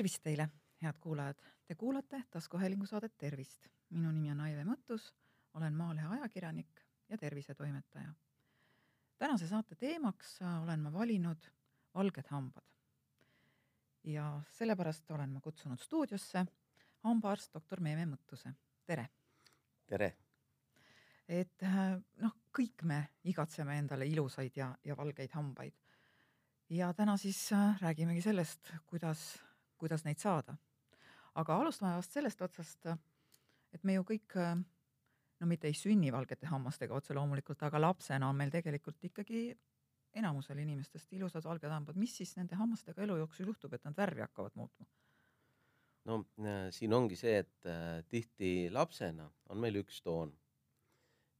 tervist teile, head kuulajad. Te kuulate taskuhäälingu saadet Tervist. minu nimi on Aive Mõttus, olen Maalehe ajakirjanik ja tervisetoimetaja. tänase saate teemaks olen ma valinud valged hambad. ja sellepärast olen ma kutsunud stuudiosse hambaarst doktor Meeme Mõttuse. tere! tere! et noh, kõik me igatseme endale ilusaid ja, ja valgeid hambaid. ja täna siis räägimegi sellest, kuidas kuidas neid saada. aga alustame vast sellest otsast, et me ju kõik no mitte ei sünni valgete hammastega otse loomulikult, aga lapsena on meil tegelikult ikkagi enamusel inimestest ilusad valged hambad, mis siis nende hammastega elu jooksul juhtub, et nad värvi hakkavad muutma? no äh, siin ongi see, et äh, tihti lapsena on meil üks toon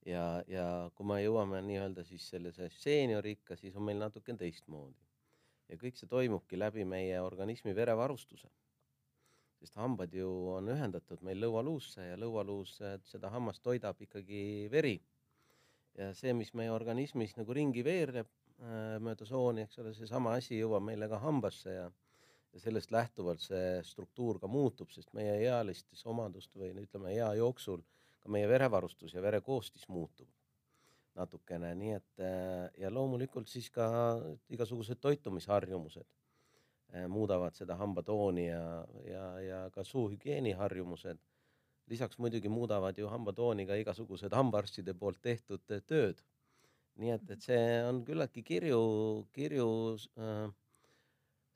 ja, ja kui me jõuame nii-öelda siis sellise seeniorikka, siis on meil natuke teistmoodi ja kõik see toimubki läbi meie organismi verevarustuse. sest hambad ju on ühendatud meil lõualuusse ja lõualuus seda hammast toidab ikkagi veri. ja see, mis meie organismis nagu ringi veereb äh, mööda sooni, eks ole, seesama asi jõuab meile ka hambasse ja ja sellest lähtuvalt see struktuur ka muutub, sest meie ealistes omadust või ütleme, ea jooksul ka meie verevarustus ja verekoostis muutub natukene, nii et äh, ja loomulikult siis ka igasugused toitumisharjumused äh, muudavad seda hambatooni ja, ja, ja ka suuhügieeniharjumused. lisaks muidugi muudavad ju hambatooni ka igasugused hambaarstide poolt tehtud tööd. nii et, et see on küllaltki kirju, kirju äh,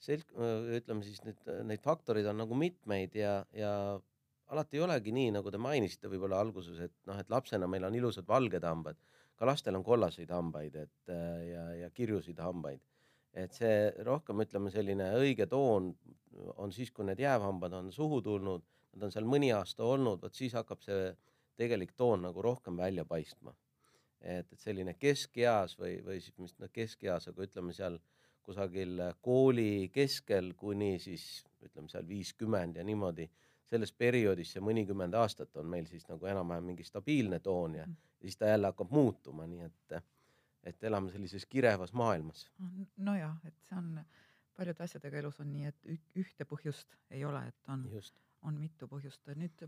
selg-, ütleme siis nüüd neid faktoreid on nagu mitmeid ja, ja alati ei olegi nii, nagu te mainisite võib-olla alguses, et noh, et lapsena meil on ilusad valged hambad ka lastel on kollaseid hambaid, et äh, ja, ja kirjusid hambaid. et see rohkem ütleme, selline õige toon on siis, kui need jäävhambad on suhu tulnud, nad on seal mõni aasta olnud, vot siis hakkab see tegelik toon nagu rohkem välja paistma. et, et selline keskeas või, või siis mis noh, keskeas, aga ütleme seal kusagil kooli keskel kuni siis ütleme seal viiskümmend ja niimoodi selles perioodis see mõnikümmend aastat on meil siis nagu enam-vähem mingi stabiilne toon ja, mm. Ja siis ta jälle hakkab muutuma, nii et, et elame sellises kirevas maailmas. nojah, et see on, paljude asjadega elus on nii, et ühte põhjust ei ole, et on, on mitu põhjust. nüüd,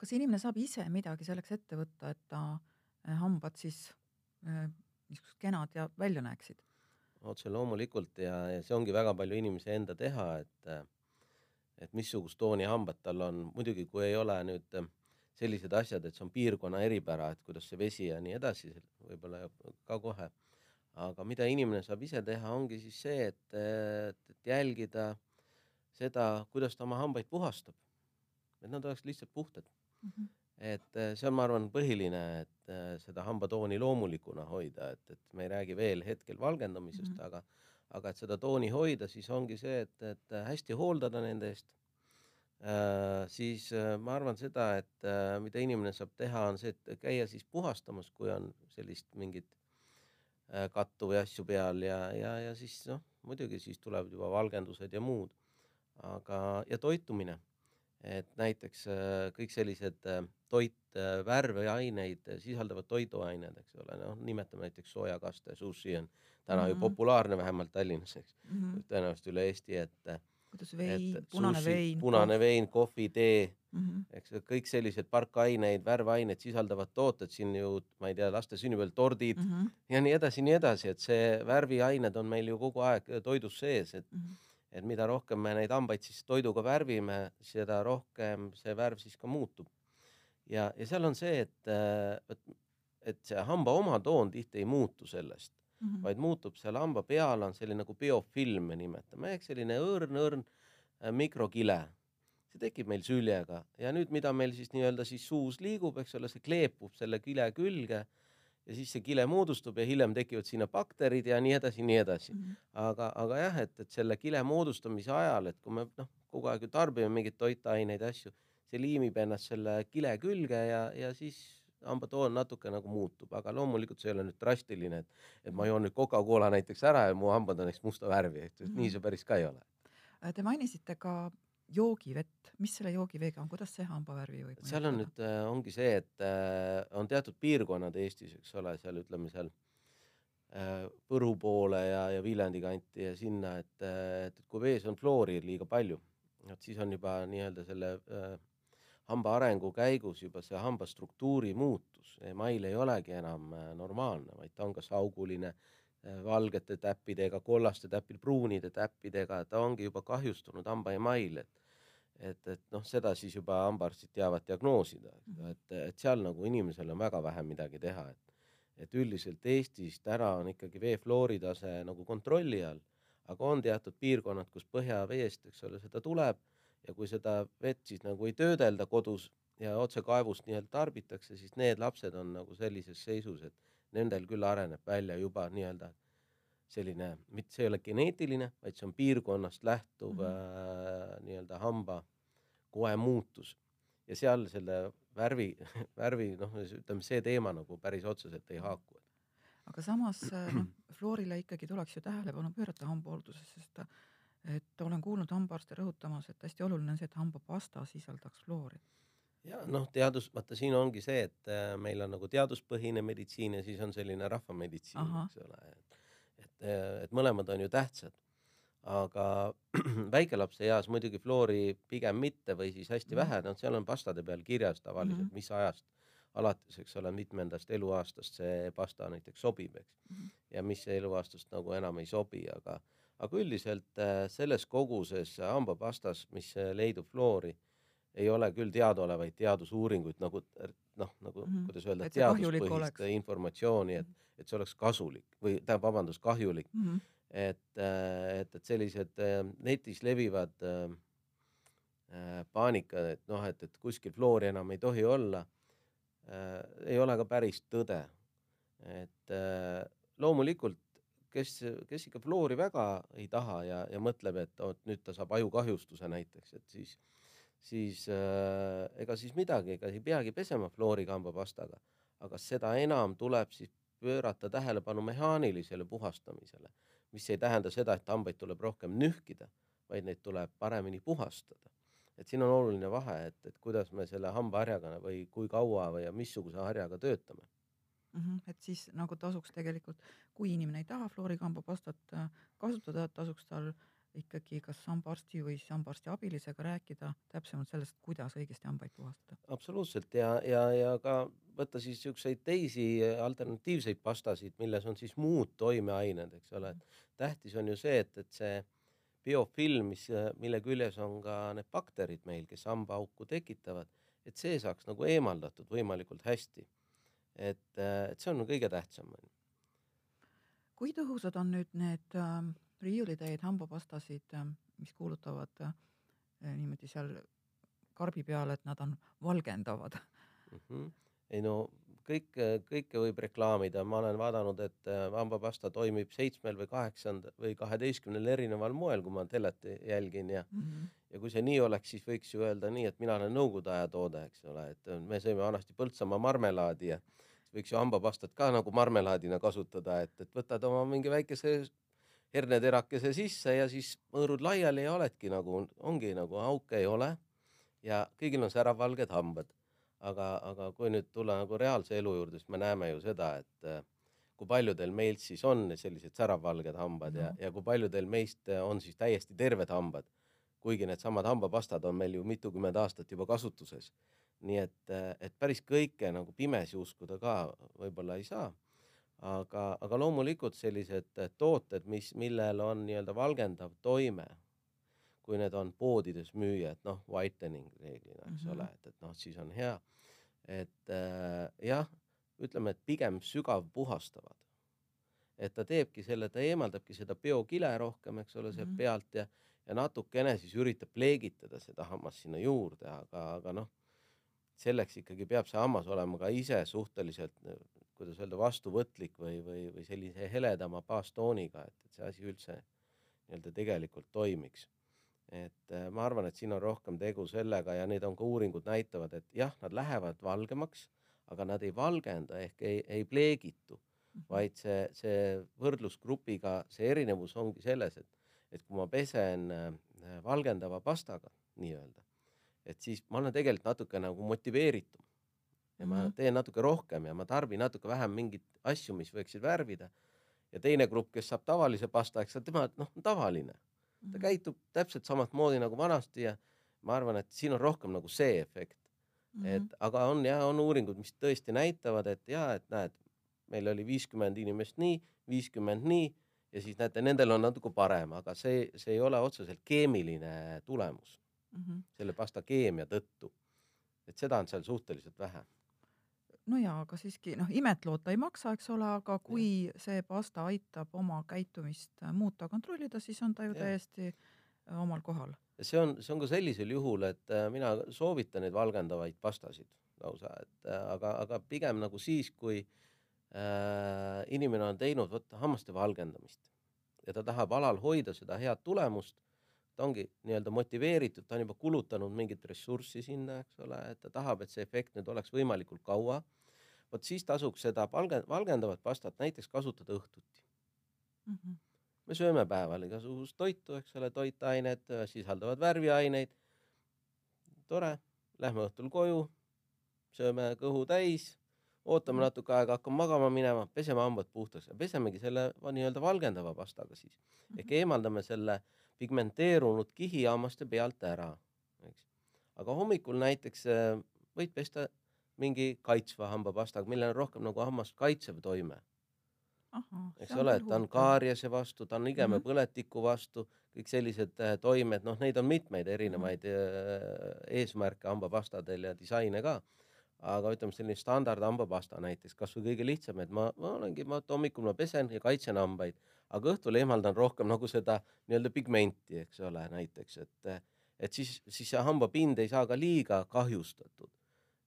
kas inimene saab ise midagi selleks ette võtta, et ta eh, hambad siis äh, niisugused kenad ja välja näeksid? otse loomulikult ja, ja see ongi väga palju inimese enda teha, et et missugust tooni hambad tal on, muidugi kui ei ole nüüd äh, sellised asjad, et see on piirkonna eripära, et kuidas see vesi ja nii edasi, võib-olla ka kohe. aga mida inimene saab ise teha, ongi siis see, et, et jälgida seda, kuidas ta oma hambaid puhastab. et nad oleks lihtsalt puhtad mm. -hmm. et äh, see on, ma arvan, põhiline, et äh, seda hambatooni loomulikuna hoida, et, et me ei räägi veel hetkel valgendamisest mm, -hmm. aga aga et seda tooni hoida, siis ongi see, et, et hästi hooldada nende eest. Siis äh, ma arvan seda, et äh, mida inimene saab teha, on see, et käia siis puhastamas, kui on sellist mingit äh, kattu või asju peal ja, ja, ja siis noh, muidugi siis tulevad juba valgendused ja muud. aga, ja toitumine, et näiteks äh, kõik sellised äh, toit, äh, värveaineid sisaldavad toiduained, eks ole, noh, nimetame näiteks soojakast, sushi on täna mm -hmm. ju mhm. populaarne, vähemalt Tallinnas, eks mm -hmm., tõenäoliselt üle Eesti, et kuidas vein, punane vein, punane vein, kohvi, tee mm, -hmm. eks kõik sellised parkaineid, värvaineid sisaldavad tooted siin ju, ma ei tea, laste sünnipäeval tordid mm -hmm. ja nii edasi, nii edasi, et see värviained on meil ju kogu aeg toidus sees, et mm -hmm. et mida rohkem me neid hambaid siis toiduga värvime, seda rohkem see värv siis ka muutub. ja, ja seal on see, et, et, see hamba oma toon tihti ei muutu sellest mm, -hmm. vaid muutub seal hamba peal on selline nagu biofilm me nimetame ehk selline õrn-õrn äh, mikrokile. see tekib meil süljega ja nüüd, mida meil siis nii-öelda siis suus liigub, eks ole, see kleepub selle kile külge ja siis see kile moodustub ja hiljem tekivad sinna bakterid ja nii edasi, nii edasi mm. -hmm. aga, aga jah, et, et selle kile moodustamise ajal, et kui me noh, kogu aeg ju tarbime mingeid toitaineid, asju, see liimib ennast selle kile külge ja, ja siis hambatoon natuke nagu muutub, aga loomulikult see ei ole nüüd drastiline, et, et ma joon nüüd Coca-Cola näiteks ära ja mu hambad on näiteks musta värvi, et mm nii see päris ka ei ole. Äh, te mainisite ka joogivett, mis selle joogiveega on, kuidas see hambavärvi võib seal on nüüd äh,, ongi see, et äh, on teatud piirkonnad Eestis, eks ole, seal ütleme seal äh, Võru poole ja, ja Viljandi kanti ja sinna, et, et, et kui vees on fluori liiga palju, et siis on juba nii-öelda selle äh, hamba arengu käigus juba see hamba struktuuri muutus, email ei olegi enam äh, normaalne, vaid ta on kas auguline äh, valgete täppidega, kollaste täppidega, pruunide täppidega, ta ongi juba kahjustunud hamba email, et et, et noh, seda siis juba hambaarstid teavad diagnoosida, et, et seal nagu inimesel on väga vähe midagi teha, et et üldiselt Eestis täna on ikkagi vee fluori tase nagu kontrolli all, aga on teatud piirkonnad, kus põhjaveest, eks ole, seda tuleb ja kui seda vett siis nagu ei töödelda kodus ja otse kaevust nii-öelda tarbitakse, siis need lapsed on nagu sellises seisus, et nendel küll areneb välja juba nii-öelda selline, mitte see ei ole geneetiline, vaid see on piirkonnast lähtuv mm -hmm. äh, nii-öelda hamba koe muutus ja seal selle värvi, värvi noh, ütleme see teema nagu päris otseselt ei haaku. aga samas noh, floorile ikkagi tuleks ju tähelepanu pöörata hambahoolduses, sest ta et olen kuulnud hambaarste rõhutamas, et hästi oluline on see, et hambapasta sisaldaks fluori. ja noh, teadus, vaata siin ongi see, et äh, meil on nagu teaduspõhine meditsiin ja siis on selline rahvameditsiin, eks ole, et et, äh, et mõlemad on ju tähtsad. aga väikelapse eas muidugi fluori pigem mitte või siis hästi -hmm. vähe, noh, seal on pastade peal kirjas tavaliselt mm, -hmm. mis ajast alates, eks ole, mitmendast eluaastast see pasta näiteks sobib, eks mm. -hmm. ja mis eluaastast nagu enam ei sobi, aga aga üldiselt äh, selles koguses hambapastas, mis äh, leidub fluori, ei ole küll teadaolevaid teadusuuringuid nagu noh, nagu mm -hmm. kuidas öelda, teaduspõhist informatsiooni, et, et see oleks kasulik või tähendab, vabandust, kahjulik mm. -hmm. et, äh, et, et sellised netis levivad äh, paanika, et noh, et, et kuskil fluori enam ei tohi olla äh,, ei ole ka päris tõde. et äh, loomulikult kes, kes ikka fluori väga ei taha ja, ja mõtleb, et oot nüüd ta saab ajukahjustuse näiteks, et siis, siis äh, ega siis midagi, ega ei peagi pesema fluoriga hambapastaga, aga seda enam tuleb siis pöörata tähelepanu mehaanilisele puhastamisele, mis ei tähenda seda, et hambaid tuleb rohkem nühkida, vaid neid tuleb paremini puhastada. et siin on oluline vahe, et, et kuidas me selle hambaharjaga või kui kaua või missuguse harjaga töötame mm. -hmm. et siis nagu tasuks tegelikult, kui inimene ei taha fluorikambapastat äh, kasutada, tasuks tal ikkagi kas hambaarsti või siis hambaarsti abilisega rääkida täpsemalt sellest, kuidas õigesti hambaid puhastada. absoluutselt ja, ja, ja ka võtta siis siukseid teisi alternatiivseid pastasid, milles on siis muud toimeained, eks ole, et tähtis on ju see, et, et see biofilm, mis, mille küljes on ka need bakterid meil, kes hambaauku tekitavad, et see saaks nagu eemaldatud võimalikult hästi et, äh, et see on kõige tähtsam. kui tõhusad on nüüd need äh, riiulitäid hambapastasid äh,, mis kuulutavad äh, niimoodi seal karbi peal, et nad on valgendavad mm? -hmm. ei no kõik, kõike võib reklaamida, ma olen vaadanud, et äh, hambapasta toimib seitsmel või kaheksandal või kaheteistkümnel erineval moel, kui ma telet jälgin ja mm -hmm. ja kui see nii oleks, siis võiks ju öelda nii, et mina olen nõukogude aja toode, eks ole, et me sõime vanasti Põltsamaa marmelaadi ja võiks ju hambapastat ka nagu marmelaadina kasutada, et, et võtad oma mingi väikese herneterakese sisse ja siis mõõrud laiali ja oledki nagu, ongi nagu auke ei ole ja kõigil on säravvalged hambad. Aga, aga kui nüüd tulla nagu reaalse elu juurde, siis me näeme ju seda, et äh, kui paljudel meilt siis on sellised säravvalged hambad no. ja, ja kui paljudel meist on siis täiesti terved hambad. kuigi needsamad hambapastad on meil ju mitukümmend aastat juba kasutuses nii et, et päris kõike nagu pimesi uskuda ka võib-olla ei saa. aga, aga loomulikult sellised tooted, mis, millel on nii-öelda valgendav toime, kui need on poodides müüa, et noh, whitening reeglina, eks mm -hmm. ole, et, et noh, siis on hea. et äh, jah, ütleme, et pigem sügav puhastavad. et ta teebki selle, ta eemaldabki seda biokile rohkem, eks ole, sealt mm -hmm. pealt ja, ja natukene siis üritab pleegitada seda hammast sinna juurde, aga, aga noh selleks ikkagi peab see hammas olema ka ise suhteliselt, kuidas öelda, vastuvõtlik või, või, või sellise heledama baastooniga, et, et see asi üldse nii-öelda tegelikult toimiks. Et äh, ma arvan, et siin on rohkem tegu sellega ja need on ka uuringud näitavad, et jah, nad lähevad valgemaks, aga nad ei valgenda ehk ei, ei pleegitu, mhm. vaid see, see võrdlusgrupiga, see erinevus ongi selles, et, et kui ma pesen äh, valgendava pastaga nii-öelda, et siis ma olen tegelikult natuke nagu motiveeritum ja ma -hmm. teen natuke rohkem ja ma tarbin natuke vähem mingeid asju, mis võiksid värvida. ja teine grupp, kes saab tavalise pasta, eks tema noh, tavaline, ta Mhm. käitub täpselt samatmoodi nagu vanasti ja ma arvan, et siin on rohkem nagu see efekt, Mhm. et aga on ja on uuringud, mis tõesti näitavad, et ja et näed, meil oli viiskümmend inimest nii, viiskümmend nii ja siis näete, nendel on natuke parem, aga see, see ei ole otseselt keemiline tulemus Mhm. selle pasta keemia tõttu. et seda on seal suhteliselt vähe. No jaa, aga siiski noh, imet loota ei maksa, eks ole, aga kui see pasta aitab oma käitumist äh, muuta, kontrollida, siis on ta ju Jah. täiesti äh, omal kohal. ja see on, see on ka sellisel juhul, et äh, mina soovitan neid valgendavaid pastasid lausa, et aga, aga pigem nagu siis, kui äh, inimene on teinud vot hammaste valgendamist ja ta tahab alal hoida seda head tulemust, ta ongi nii-öelda motiveeritud, ta on juba kulutanud mingit ressurssi sinna, eks ole, et ta tahab, et see efekt nüüd oleks võimalikult kaua. vot siis tasuks seda valge, valgendavat pastat näiteks kasutada õhtuti Mhm. me sööme päeval igasugust toitu, eks ole, toitained äh, sisaldavad värviaineid. tore, lähme õhtul koju, sööme kõhu täis, ootame Mhm. natuke aega, hakkame magama minema, peseme hambad puhtaks ja pesemegi selle nii-öelda valgendava pastaga siis ehk Mhm. eemaldame selle pigmenteerunud kihi hammaste pealt ära, eks. aga hommikul näiteks äh, võid pesta mingi kaitsva hambapastaga, millel on rohkem nagu hammas kaitsev toime eks ole, et ta on kaariase vastu, ta on igeme Mhm. põletiku vastu, kõik sellised äh, toimed, noh, neid on mitmeid erinevaid äh, eesmärke hambapastadel ja disaine ka. Aga ütleme, selline standard hambapasta näiteks, kasvõi kõige lihtsam, et ma, ma olengi, ma hommikul ma pesen ja kaitsen hambaid, aga õhtul eemaldan rohkem nagu seda nii-öelda pigmenti, eks ole, näiteks, et, et siis, siis see hambapind ei saa ka liiga kahjustatud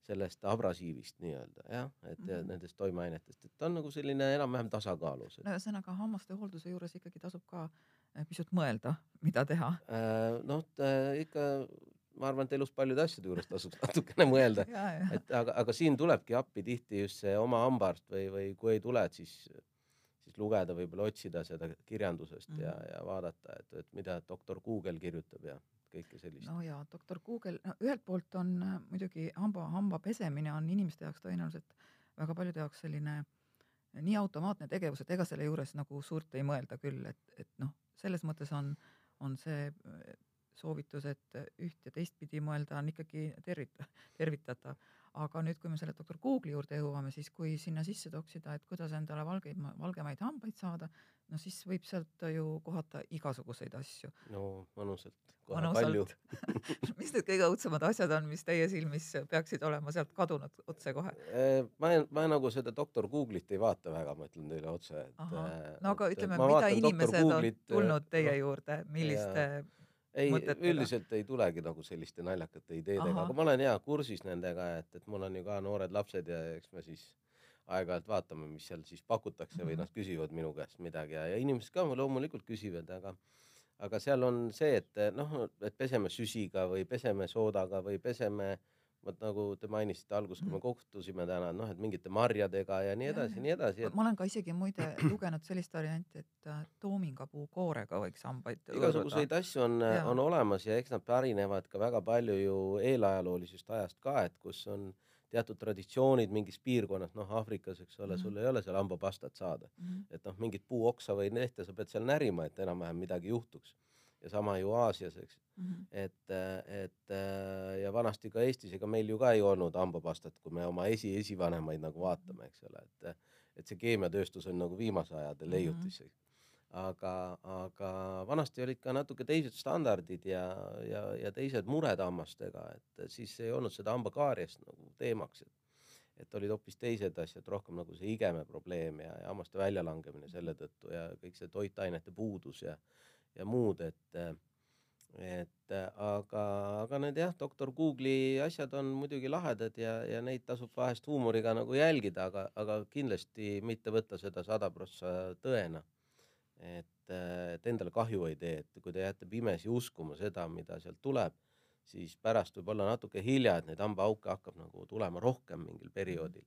sellest abrasiivist nii-öelda jah, et ja Mhm. nendest toimeainetest, et ta on nagu selline enam-vähem tasakaalus. et- no ühesõnaga hammaste hoolduse juures ikkagi tasub ka äh, pisut mõelda, mida teha. Äh, noh, ikka ma arvan, et elus paljude asjade juures tasuks natukene mõelda, et aga, aga siin tulebki appi tihti just see oma hambaarst või, või kui ei tule, et siis, siis lugeda, võib-olla otsida seda kirjandusest mm -hmm. ja, Mhm. ja vaadata, et, et mida doktor Google kirjutab ja kõike sellist no.. no ja doktor Google, no ühelt poolt on äh, muidugi hamba, hamba pesemine on inimeste jaoks tõenäoliselt väga paljude jaoks selline äh, nii automaatne tegevus, et ega selle juures nagu suurt ei mõelda küll, et, et noh, selles mõttes on, on see äh, soovitus, et üht ja teistpidi mõelda on ikkagi tervita-, tervitatav. aga nüüd, kui me selle doktor Google'i juurde jõuame, siis kui sinna sisse toksida, et kuidas endale valgeid, valgemaid hambaid saada, no siis võib sealt ju kohata igasuguseid asju no mõnusalt, kohe palju mõnusalt. mis need kõige õudsemad asjad on, mis teie silmis peaksid olema sealt kadunud otsekohe? Eh, ma, ma nagu seda doktor Google'it ei vaata väga, ma ütlen teile otse, et. ahah, no aga ütleme, mida inimesed on tulnud teie juurde, milliste ei, üldiselt ei tulegi nagu selliste naljakate ideedega, aga ma olen hea kursis nendega, et, et mul on ju ka noored lapsed ja eks me siis aeg-ajalt vaatame, mis seal siis pakutakse või Mhm. nad küsivad minu käest midagi ja, ja inimesed ka loomulikult küsivad, aga aga seal on see, et noh, et peseme süsiga või peseme soodaga või peseme vot nagu te mainisite alguses, kui me Mhm. kohtusime täna, noh, et mingite marjadega ja nii edasi, jah. nii edasi, et ma olen ka isegi muide lugenud sellist varianti, et äh, toomingapuu koorega võiks hambaid igasuguseid asju on, Jaa. on olemas ja eks nad pärinevad ka väga palju ju eelajaloolisest ajast ka, et kus on teatud traditsioonid mingis piirkonnas, noh Aafrikas, eks ole, Mhm. sul ei ole seal hambapastat saada, mm. et noh, mingit puuoksa või lehte sa pead seal närima, et enam-vähem midagi juhtuks. Ja sama ju Aasias, eks, -hmm. et, et ja vanasti ka Eestis, ega meil ju ka ei olnud hambapastat, kui me oma esi, esivanemaid nagu vaatame, eks ole, et et see keemiatööstus on nagu viimase ajade Mhm. leiutis mm. -hmm aga, aga vanasti olid ka natuke teised standardid ja, ja, ja teised mured hammastega, et siis ei olnud seda hambakaariast nagu teemaks, et et olid hoopis teised asjad, rohkem nagu see igeme probleem ja, ja hammaste väljalangemine selle tõttu ja kõik see toitainete puudus ja, ja muud, et et aga, aga need jah, doktor Google'i asjad on muidugi lahedad ja, ja neid tasub vahest huumoriga nagu jälgida, aga, aga kindlasti mitte võtta seda sada prossa tõena et, et endale kahju ei tee, et kui te jääte pimesi uskuma seda, mida sealt tuleb, siis pärast võib olla natuke hilja, et neid hambaauke hakkab nagu tulema rohkem mingil perioodil.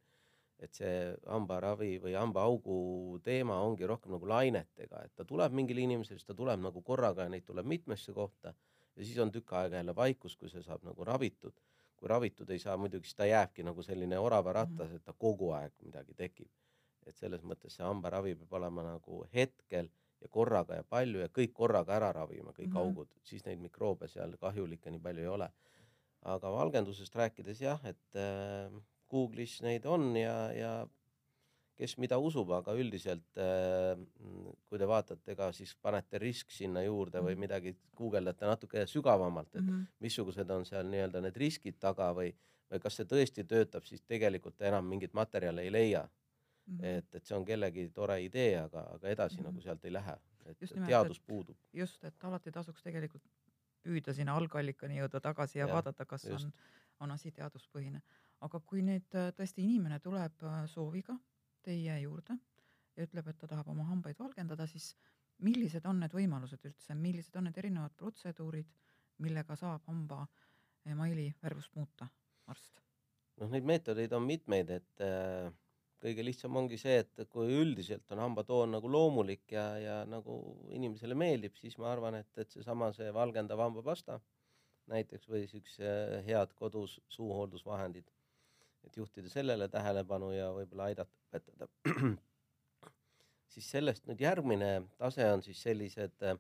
Et see hambaravi või hambaaugu teema ongi rohkem nagu lainetega, et ta tuleb mingile inimesele, siis ta tuleb nagu korraga ja neid tuleb mitmesse kohta ja siis on tükk aega jälle vaikus, kui see saab nagu ravitud. kui ravitud ei saa muidugi, siis ta jääbki nagu selline orava rattas, et ta kogu aeg midagi tekib. et selles mõttes see hambaravi peab olema nagu hetkel ja korraga ja palju ja kõik korraga ära ravima, kõik mm Mhm. -hmm. augud, siis neid mikroobe seal kahjulikke nii palju ei ole. aga valgendusest rääkides jah, et äh, Google'is neid on ja, ja kes mida usub, aga üldiselt äh, mm, kui te vaatate, ega siis panete risk sinna juurde või Mhm. midagi, guugeldate natuke sügavamalt, et Mhm. missugused on seal nii-öelda need riskid taga või, või kas see tõesti töötab, siis tegelikult enam mingit materjali ei leia. Mhm. et, et see on kellegi tore idee, aga, aga edasi Mhm. nagu sealt ei lähe, et Just nimelt, teadus puudub. just, et alati tasuks tegelikult püüda sinna algallikani jõuda tagasi ja Jah, vaadata, kas just. on, on asi teaduspõhine. Aga kui nüüd äh, tõesti inimene tuleb äh, sooviga teie juurde ja ütleb, et ta tahab oma hambaid valgendada, siis millised on need võimalused üldse, millised on need erinevad protseduurid, millega saab hamba emaili värvust muuta arst? noh, neid meetodeid on mitmeid, et äh, kõige lihtsam ongi see, et kui üldiselt on hambatoon nagu loomulik ja, ja nagu inimesele meeldib, siis ma arvan, et, et seesama see valgendav hambapasta näiteks või siukse head kodus suuhooldusvahendid, et juhtida sellele tähelepanu ja võib-olla aidata õpetada. siis sellest nüüd järgmine tase on siis sellised, äh,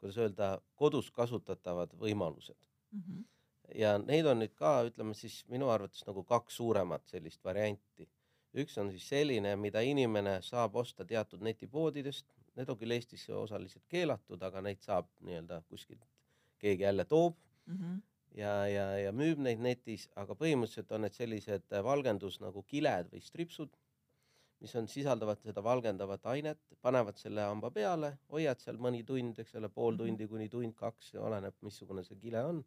kuidas öelda, kodus kasutatavad võimalused Mm -hmm. ja neid on nüüd ka, ütleme siis minu arvates nagu kaks suuremat sellist varianti. üks on siis selline, mida inimene saab osta teatud netipoodidest, need on küll Eestis osaliselt keelatud, aga neid saab nii-öelda kuskilt keegi jälle toob Mm -hmm. Ja, ja, ja müüb neid netis, aga põhimõtteliselt on need sellised valgendus nagu kiled või stripsud, mis on, sisaldavad seda valgendavat ainet, panevad selle hamba peale, hoiad seal mõni tund, eks ole, pool Mhm. tundi kuni tund-kaks, oleneb, missugune see kile on.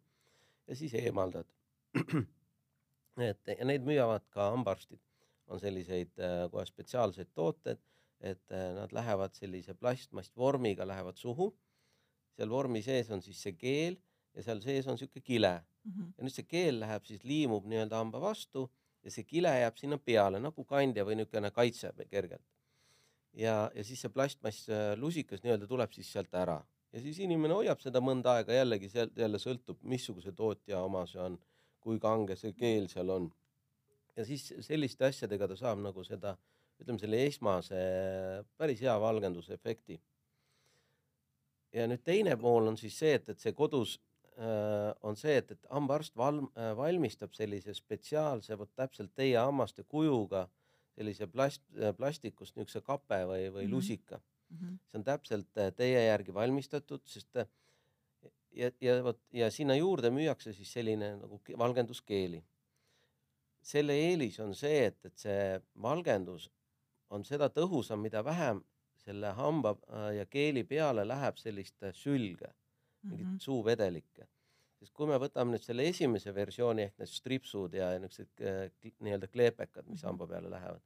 ja siis eemaldad. et ja neid müüavad ka hambaarstid, on selliseid äh, kohe spetsiaalseid tooted, et äh, nad lähevad sellise plastmastvormiga lähevad suhu. seal vormi sees on siis see keel ja seal sees on sihuke kile Mm -hmm. ja nüüd see keel läheb siis liimub nii-öelda hamba vastu ja see kile jääb sinna peale nagu kandja või niisugune kaitse kergelt. ja, ja siis see plastmass äh, lusikas nii-öelda tuleb siis sealt ära ja siis inimene hoiab seda mõnda aega jällegi sealt jälle sõltub, missuguse tootja oma see on, kui kange see keel seal on. ja siis selliste asjadega ta saab nagu seda, ütleme selle esmase päris hea valgendusefekti. ja nüüd teine pool on siis see, et, et see kodus on see, et, et hambaarst valm- äh,, valmistab sellise spetsiaalse, vot täpselt teie hammaste kujuga sellise plast äh,, plastikust niisuguse kape või, või Mhm. lusika Mm -hmm. see on täpselt äh, teie järgi valmistatud, sest äh, ja, ja vot ja sinna juurde müüakse siis selline nagu ke- valgenduskeeli. selle eelis on see, et, et see valgendus on seda tõhusam, mida vähem selle hamba äh, ja keeli peale läheb sellist äh, sülge, mingit Mhm. suuvedelikke. sest kui me võtame nüüd selle esimese versiooni ehk need stripsud ja niisugused äh, nii-öelda kleepekad, mis Mhm. hamba peale lähevad,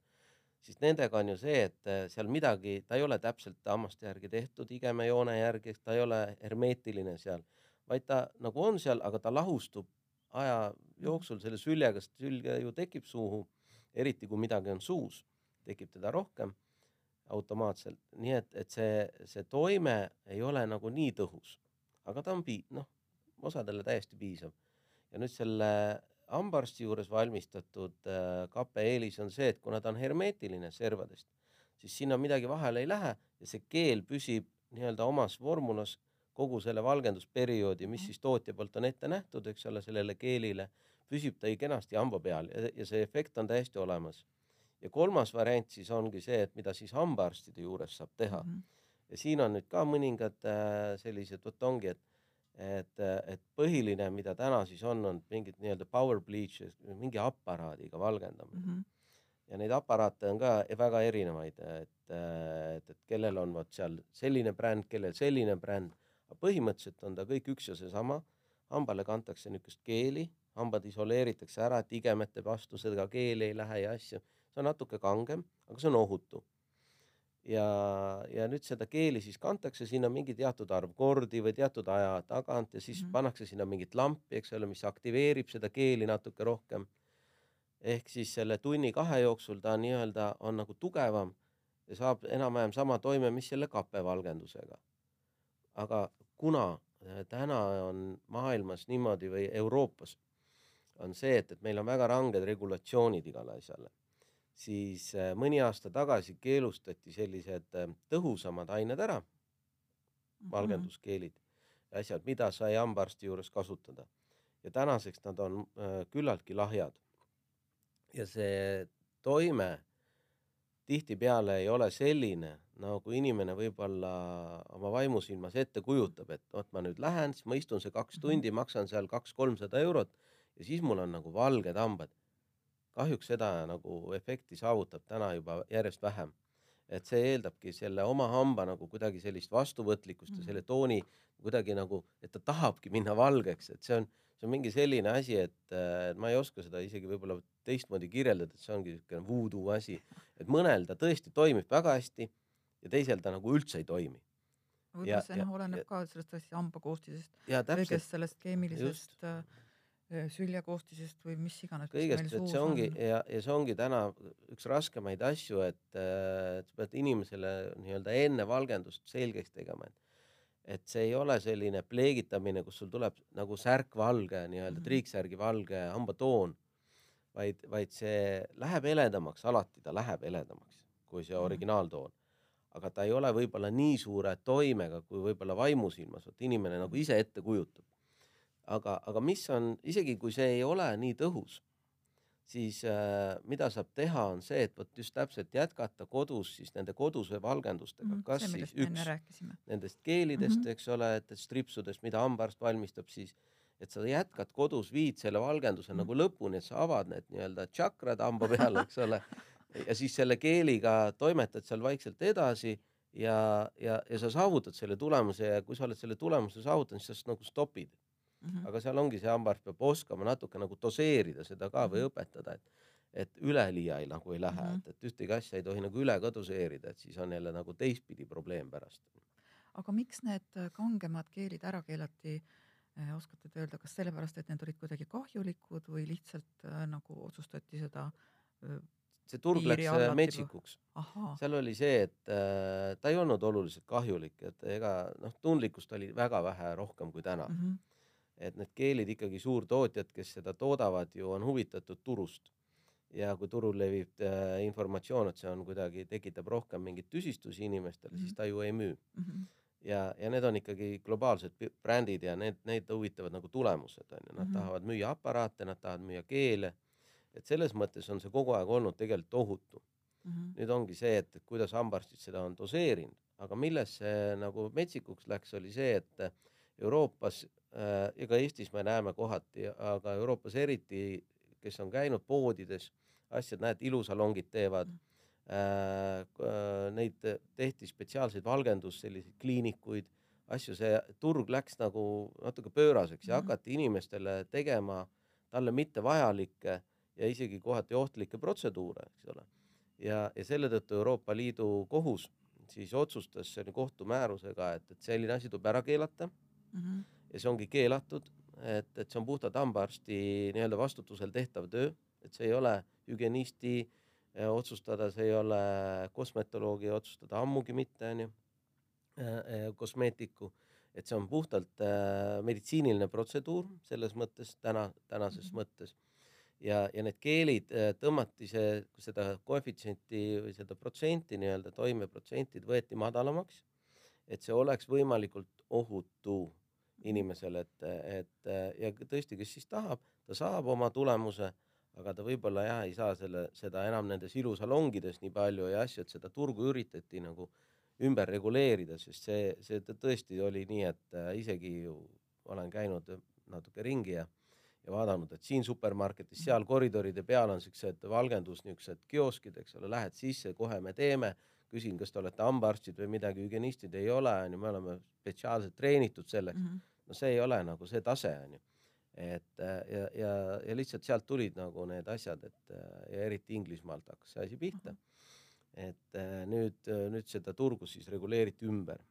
siis nendega on ju see, et äh, seal midagi, ta ei ole täpselt hammaste järgi tehtud, igemejoone järgi, ta ei ole hermeetiline seal, vaid ta nagu on seal, aga ta lahustub aja jooksul selle süljega, sest sülge ju tekib suhu, eriti kui midagi on suus, tekib teda rohkem automaatselt, nii et, et see, see toime ei ole nagu nii tõhus, aga ta on pii-, noh, osadele täiesti piisav. ja nüüd selle hambaarsti juures valmistatud äh, kape eelis on see, et kuna ta on hermeetiline servadest, siis sinna midagi vahele ei lähe ja see keel püsib nii-öelda omas vormulas kogu selle valgendusperioodi, mis Mhm. siis tootja poolt on ette nähtud, eks ole, sellele keelile, püsib ta kenasti hamba peal ja, ja see efekt on täiesti olemas. ja kolmas variant siis ongi see, et mida siis hambaarstide juures saab teha Mhm. Ja siin on nüüd ka mõningad äh, sellised, vot ongi, et et, et põhiline, mida täna siis on, on mingid nii-öelda power bleach, mingi aparaadiga valgendamine Mhm. ja neid aparaate on ka väga erinevaid, et, et, et kellel on vot seal selline bränd, kellel selline bränd, aga põhimõtteliselt on ta kõik üks ja seesama. hambale kantakse niisugust keeli, hambad isoleeritakse ära, et igemete vastu seda keeli ei lähe ja asju. see on natuke kangem, aga see on ohutu ja, ja nüüd seda keeli siis kantakse sinna mingi teatud arv kordi või teatud aja tagant ja siis mm. -hmm. pannakse sinna mingit lampi, eks ole, mis aktiveerib seda keeli natuke rohkem. ehk siis selle tunni-kahe jooksul ta nii-öelda on nagu tugevam ja saab enam-vähem sama toime, mis selle kapevalgendusega. aga kuna äh, täna on maailmas niimoodi või Euroopas on see, et, et meil on väga ranged regulatsioonid igale asjale, siis äh, mõni aasta tagasi keelustati sellised äh, tõhusamad ained ära, Mhm. valgenduskeelid, asjad, mida sai hambaarsti juures kasutada ja tänaseks nad on äh, küllaltki lahjad. ja see toime tihtipeale ei ole selline, nagu inimene võib-olla oma vaimusilmas ette kujutab, et vot ma nüüd lähen, siis ma istun see kaks Mhm. tundi, maksan seal kaks-kolmsada eurot ja siis mul on nagu valged hambad. Kahjuks seda nagu efekti saavutab täna juba järjest vähem. et see eeldabki selle oma hamba nagu kuidagi sellist vastuvõtlikkust ja Mhm. selle tooni kuidagi nagu, et ta tahabki minna valgeks, et see on, see on mingi selline asi, et äh, ma ei oska seda isegi võib-olla teistmoodi kirjeldada, et see ongi niisugune voodoo asi, et mõnel ta tõesti toimib väga hästi ja teisel ta nagu üldse ei toimi. Ja- võib-olla see ja- noh, oleneb ja- ka sellest asja hamba koostisest, ja täpselt, kõigest sellest keemilisest äh, sülje koostisest või mis iganes. kõigest, et see ongi on. ja, ja see ongi täna üks raskemaid asju, et, äh, et sa pead inimesele nii-öelda enne valgendust selgeks tegema, et et see ei ole selline pleegitamine, kus sul tuleb nagu särkvalge nii-öelda Mhm. triiksärgi valge hambatoon, vaid, vaid see läheb heledamaks, alati ta läheb heledamaks kui see Mhm. originaaltoon. aga ta ei ole võib-olla nii suure toimega kui võib-olla vaimusilmas, vot inimene nagu ise ette kujutab. Aga, aga mis on, isegi kui see ei ole nii tõhus, siis äh, mida saab teha, on see, et vot just täpselt jätkata kodus siis nende koduse valgendustega, Mhm, kas see, siis üks nendest keelidest mm. -hmm. eks ole, et stripsudest, mida hambaarst valmistab, siis et sa jätkad kodus, viid selle valgenduse mm. -hmm. nagu lõpuni, et sa avad need nii-öelda tšakrad hamba peal, eks ole. ja siis selle keeliga toimetad seal vaikselt edasi ja, ja, ja sa saavutad selle tulemuse ja kui sa oled selle tulemuse saavutanud, siis sa nagu stopid. Mhm. aga seal ongi see hambaarst peab oskama natuke nagu doseerida seda ka või Mhm. õpetada, et et üleliia ei nagu ei lähe Mhm. et, et ühtegi asja ei tohi nagu üle ka doseerida, et siis on jälle nagu teistpidi probleem pärast. aga miks need kangemad keelid ära keelati, oskate te öelda, kas sellepärast, et need olid kuidagi kahjulikud või lihtsalt äh, nagu otsustati seda äh, see turg läks metsikuks, seal oli see, et äh, ta ei olnud oluliselt kahjulik, et ega noh, tundlikkust oli väga vähe rohkem kui täna mhm, et need keelid ikkagi suurtootjad, kes seda toodavad ju on huvitatud turust. ja kui turul levib äh, informatsioon, et see on kuidagi, tekitab rohkem mingeid tüsistusi inimestele mm, -hmm. siis ta ju ei müü. mhm, ja, ja need on ikkagi globaalsed brändid ja need, neid huvitavad nagu tulemused on ju, nad mm Mhm. -hmm. tahavad müüa aparaate, nad tahavad müüa keele. et selles mõttes on see kogu aeg olnud tegelikult ohutu. mhm, nüüd ongi see, et, et kuidas hambaarstid seda on doseerinud, aga milles see nagu metsikuks läks, oli see, et Euroopas äh, ja ka Eestis me näeme kohati, aga Euroopas eriti, kes on käinud poodides, asjad, näed, ilusalongid teevad Mhm. äh,. äh, Neid tehti spetsiaalseid valgendus, selliseid kliinikuid, asju, see turg läks nagu natuke pööraseks ja Mhm. hakati inimestele tegema talle mittevajalikke ja isegi kohati ohtlikke protseduure, eks ole ja, ja selle tõttu Euroopa Liidu kohus siis otsustas selle kohtumäärusega, et, et selline asi tuleb ära keelata mhm, ja see ongi keelatud, et, et see on puhtalt hambaarsti nii-öelda vastutusel tehtav töö, et see ei ole hügienisti eh, otsustada, see ei ole kosmetoloogi otsustada, ammugi mitte onju, kosmeetiku, et see on puhtalt äh, meditsiiniline protseduur selles mõttes täna, tänases Mhm. mõttes. Ja, ja need keelid äh, tõmmati see, seda koefitsienti või seda protsenti nii-öelda toimeprotsentid võeti madalamaks, et see oleks võimalikult ohutu inimesele, et, et ja tõesti, kes siis tahab, ta saab oma tulemuse, aga ta võib-olla jah, ei saa selle, seda enam nendes ilusalongides nii palju ja asju, et seda turgu üritati nagu ümber reguleerida, sest see, see tõ- tõesti oli nii, et äh, isegi ju olen käinud natuke ringi ja ja vaadanud, et siin supermarketis, seal koridoride peal on siuksed valgendus, niisugused kioskid, eks ole, lähed sisse, kohe me teeme, küsin, kas te olete hambaarstid või midagi, hügienistid ei ole, onju, me oleme spetsiaalselt treenitud selleks. mhm, no see ei ole nagu see tase, onju. et äh, ja, ja, ja lihtsalt sealt tulid nagu need asjad, et äh, ja eriti Inglismaalt hakkas see asi pihta. et äh, nüüd, nüüd seda turgu siis reguleeriti ümber.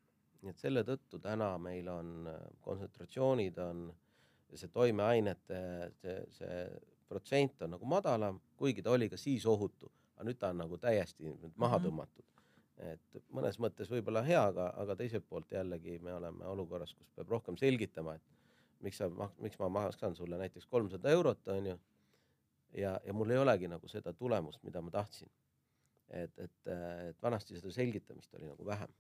nii et selle tõttu täna meil on kontsentratsioonid on, see toimeainete, see, see protsent on nagu madalam, kuigi ta oli ka siis ohutu, aga nüüd ta on nagu täiesti maha Mhm. tõmmatud. Et mõnes mõttes võib-olla hea, aga, aga teiselt poolt jällegi me oleme olukorras, kus peab rohkem selgitama, et miks sa, miks ma maksan sulle näiteks kolmsada eurot, onju. ja, ja mul ei olegi nagu seda tulemust, mida ma tahtsin. et, et, et vanasti seda selgitamist oli nagu vähem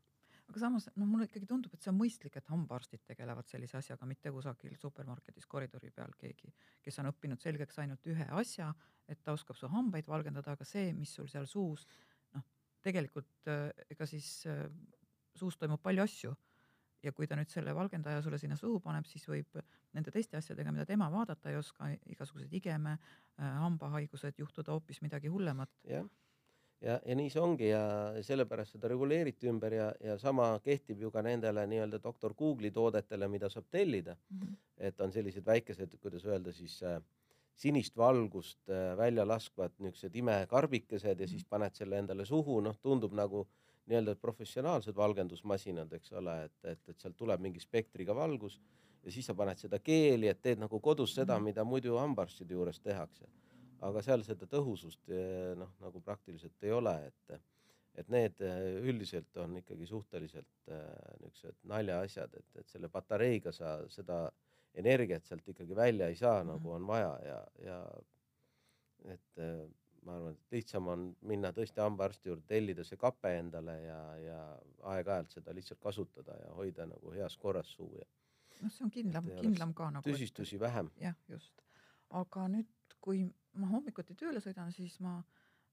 aga samas noh, mulle ikkagi tundub, et see on mõistlik, et hambaarstid tegelevad sellise asjaga, mitte kusagil supermarketis koridori peal keegi, kes on õppinud selgeks ainult ühe asja, et ta oskab su hambaid valgendada, aga see, mis sul seal suus tegelikult äh, ega siis äh, suus toimub palju asju ja kui ta nüüd selle valgendaja sulle sinna suhu paneb, siis võib nende teiste asjadega, mida tema vaadata ei oska, igasugused igeme äh,, hambahaigused, juhtuda hoopis midagi hullemat. jah ja, ja nii see ongi ja sellepärast seda reguleeriti ümber ja, ja sama kehtib ju ka nendele nii-öelda doktor Google'i toodetele, mida saab tellida mm. -hmm. et on sellised väikesed, kuidas öelda siis äh, sinist valgust äh, välja laskvad niisugused imekarbikesed ja siis mhm. paned selle endale suhu, noh, tundub nagu nii-öelda professionaalsed valgendusmasinad, eks ole, et, et, et sealt tuleb mingi spektriga valgus ja siis sa paned seda keeli, et teed nagu kodus seda, mhm. mida muidu hambaarstide juures tehakse aga seal seda tõhusust eh, noh, nagu praktiliselt ei ole, et, et need eh, üldiselt on ikkagi suhteliselt äh, niisugused naljaasjad, et, et selle patareiga sa seda energiat sealt ikkagi välja ei saa mm, -hmm. nagu on vaja ja, ja et äh, ma arvan, et lihtsam on minna tõesti hambaarsti juurde, tellida see kape endale ja, ja aeg-ajalt seda lihtsalt kasutada ja hoida nagu heas korras suu ja. noh, see on kindlam, kindlam ka nagu. tüsistusi vähem. jah, just. aga nüüd, kui ma hommikuti tööle sõidan, siis ma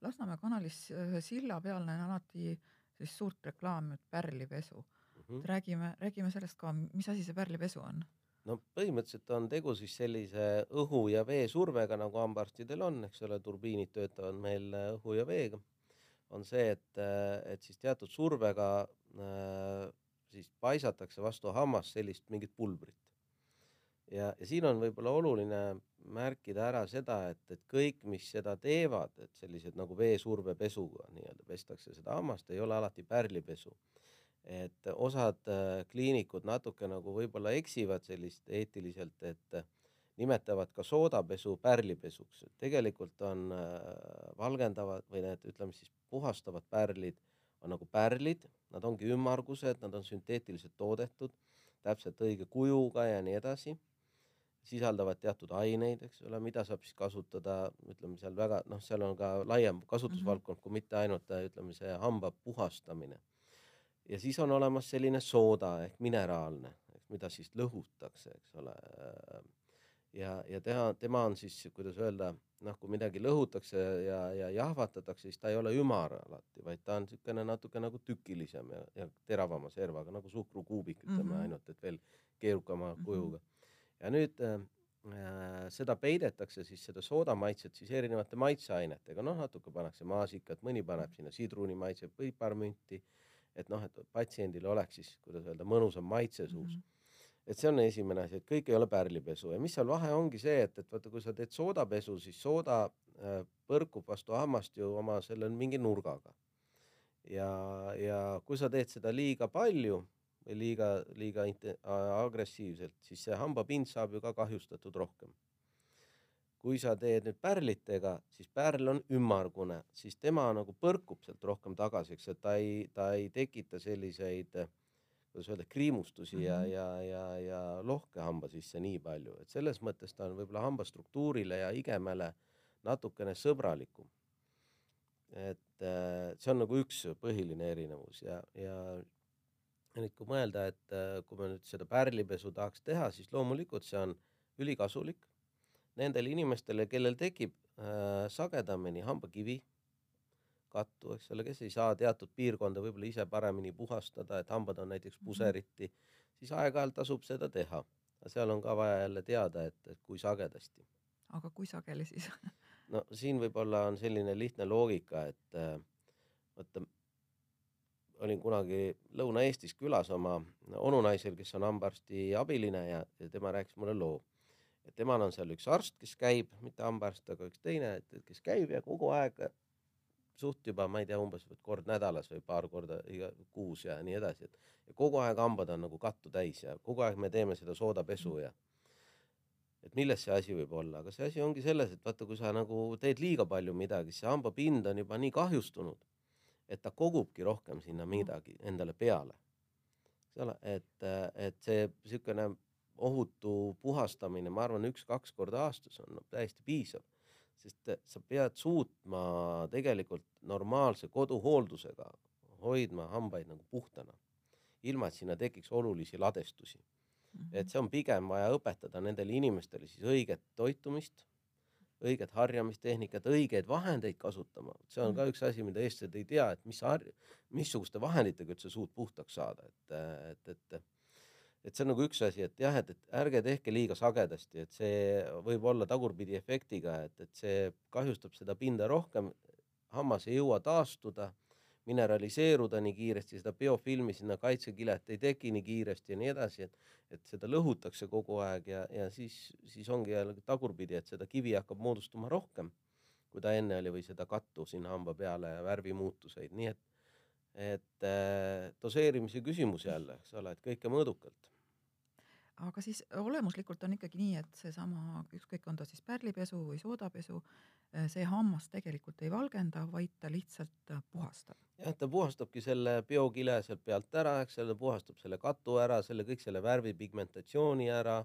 Lasnamäe kanalis ühe silla peal näen alati sellist suurt reklaami, et pärlipesu mm. -hmm. räägime, räägime sellest ka, mis asi see pärlipesu on? No põhimõtteliselt on tegu siis sellise õhu ja vee survega, nagu hambaarstidel on, eks ole, turbiinid töötavad meil õhu ja veega. on see, et, et siis teatud survega äh, siis paisatakse vastu hammast sellist mingit pulbrit ja, ja siin on võib-olla oluline märkida ära seda, et, et kõik, mis seda teevad, et sellised nagu veesurvepesuga nii-öelda pestakse seda hammast, ei ole alati pärlipesu. Et osad äh, kliinikud natuke nagu võib-olla eksivad sellist eetiliselt, et äh, nimetavad ka soodapesu pärlipesuks, et tegelikult on äh, valgendavad või need, ütleme siis puhastavad pärlid on nagu pärlid, nad ongi ümmargused, nad on sünteetiliselt toodetud, täpselt õige kujuga ja nii edasi sisaldavad teatud aineid, eks ole, mida saab siis kasutada, ütleme seal väga noh, seal on ka laiem kasutusvaldkond mm -hmm. kui mitte ainult ütleme see hamba puhastamine. Ja siis on olemas selline sooda ehk mineraalne, mida siis lõhutakse, eks ole. ja, ja teha, tema on siis, kuidas öelda, noh, kui midagi lõhutakse ja, ja jahvatatakse, siis ta ei ole ümar alati, vaid ta on niisugune natuke nagu tükilisem ja, ja teravama servaga nagu suhkrukuubik, ütleme mm -hmm. ainult, et veel keerukama kujuga mm. -hmm ja nüüd äh, äh, seda peidetakse siis seda soodamaitset siis erinevate maitseainetega, noh, natuke pannakse maasikat, mõni paneb sinna sidrunimaitse, piparmünti, et noh, et patsiendil oleks siis, kuidas öelda, mõnusam maitse suus mm. -hmm et see on esimene asi, et kõik ei ole pärlipesu ja mis seal vahe ongi see, et, et vaata, kui sa teed soodapesu, siis sooda äh, põrkub vastu hammast ju oma selle mingi nurgaga. ja, ja kui sa teed seda liiga palju, või liiga, liiga agressiivselt, siis see hambapind saab ju ka kahjustatud rohkem. Kui sa teed nüüd pärlitega, siis pärl on ümmargune, siis tema nagu põrkub sealt rohkem tagasi, eks, et ta ei, ta ei tekita selliseid kuidas öelda, kriimustusi mm -hmm. ja, mhm. ja, ja, ja lohke hamba sisse nii palju, et selles mõttes ta on võib-olla hambastruktuurile ja igemele natukene sõbralikum. et äh, see on nagu üks põhiline erinevus ja, ja nüüd kui mõelda, et äh, kui me nüüd seda pärlipesu tahaks teha, siis loomulikult see on ülikasulik nendele inimestele, kellel tekib äh, sagedamini hambakivi, kattu, eks ole, kes ei saa teatud piirkonda võib-olla ise paremini puhastada, et hambad on näiteks mhm. puseriti, siis aeg-ajalt tasub seda teha. seal on ka vaja jälle teada, et, et kui sagedasti. aga kui sageli siis no siin võib-olla on selline lihtne loogika, et äh, vaata olin kunagi Lõuna-Eestis külas oma onunaisel, kes on hambaarsti abiline ja, ja tema rääkis mulle loo. Et temal on seal üks arst, kes käib, mitte hambaarst, aga üks teine, kes käib ja kogu aeg suht juba, ma ei tea, umbes kord nädalas või paar korda iga kuus ja nii edasi, et ja kogu aeg hambad on nagu kattu täis ja kogu aeg me teeme seda soodapesu ja et milles see asi võib olla, aga see asi ongi selles, et vaata, kui sa nagu teed liiga palju midagi, see hambapind on juba nii kahjustunud et ta kogubki rohkem sinna midagi endale peale. eks ole, et, et see niisugune ohutu puhastamine, ma arvan, üks-kaks korda aastas on no, täiesti piisav. sest sa pead suutma tegelikult normaalse koduhooldusega hoidma hambaid nagu puhtana, ilma et sinna tekiks olulisi ladestusi mm. -hmm. et see on pigem vaja õpetada nendele inimestele siis õiget toitumist, õiget harjamistehnikat, õigeid vahendeid kasutama, see on ka üks asi, mida eestlased ei tea, et mis missuguste vahenditega üldse suud puhtaks saada, et, et, et et see on nagu üks asi, et jah, et, et ärge tehke liiga sagedasti, et see võib olla tagurpidi efektiga, et, et see kahjustab seda pinda rohkem, hammas ei jõua taastuda mineraliseeruda nii kiiresti, seda biofilmi sinna kaitsekilet ei teki nii kiiresti ja nii edasi, et, et seda lõhutakse kogu aeg ja, ja siis, siis ongi jälle tagurpidi, et seda kivi hakkab moodustuma rohkem, kui ta enne oli või seda kattu sinna hamba peale ja värvimuutuseid, nii et, et äh, doseerimise küsimus jälle, eks ole, et kõike mõõdukalt aga siis olemuslikult on ikkagi nii, et seesama, ükskõik, on ta siis pärlipesu või soodapesu, Äh, see hammas tegelikult ei valgenda, vaid ta lihtsalt äh, puhastab. jah, ta puhastabki selle biokile sealt pealt ära, eks ole, puhastab selle katu ära, selle kõik selle värvipigmentatsiooni ära.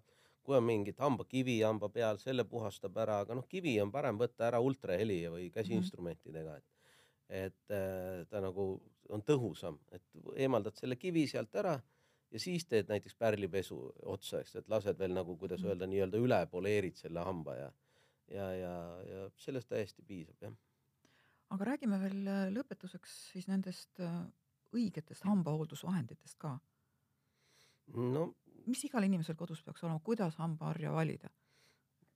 kui on mingit hambakivi hamba peal, selle puhastab ära, aga noh, kivi on parem võtta ära ultraheli või käsiinstrumentidega, et, et äh, ta nagu on tõhusam, et eemaldad selle kivi sealt ära ja siis teed näiteks pärlipesu otsa, eks, et lased veel nagu, kuidas mm. öelda, nii-öelda üle poleerid selle hamba ja ja, ja, ja sellest täiesti piisab, jah. aga räägime veel äh, lõpetuseks siis nendest äh, õigetest hambahooldusvahenditest ka. no mis igal inimesel kodus peaks olema, kuidas hambaharja valida?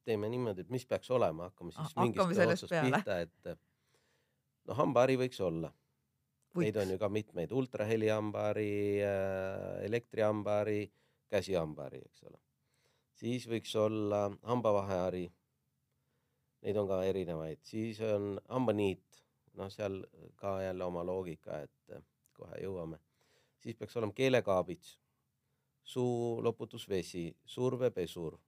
teeme niimoodi, et mis peaks olema, hakkame siis ah, mingist otsast pihta, et no hambahari võiks olla. Neid on ju ka mitmeid, ultraheli hambahari äh,, elektrihambahari, käsihambahari, eks ole. siis võiks olla hambavahehari neid on ka erinevaid, siis on hambaniit, noh, seal ka jälle oma loogika, et kohe jõuame. siis peaks olema keelekaabits, suuloputusvesi, survepesur.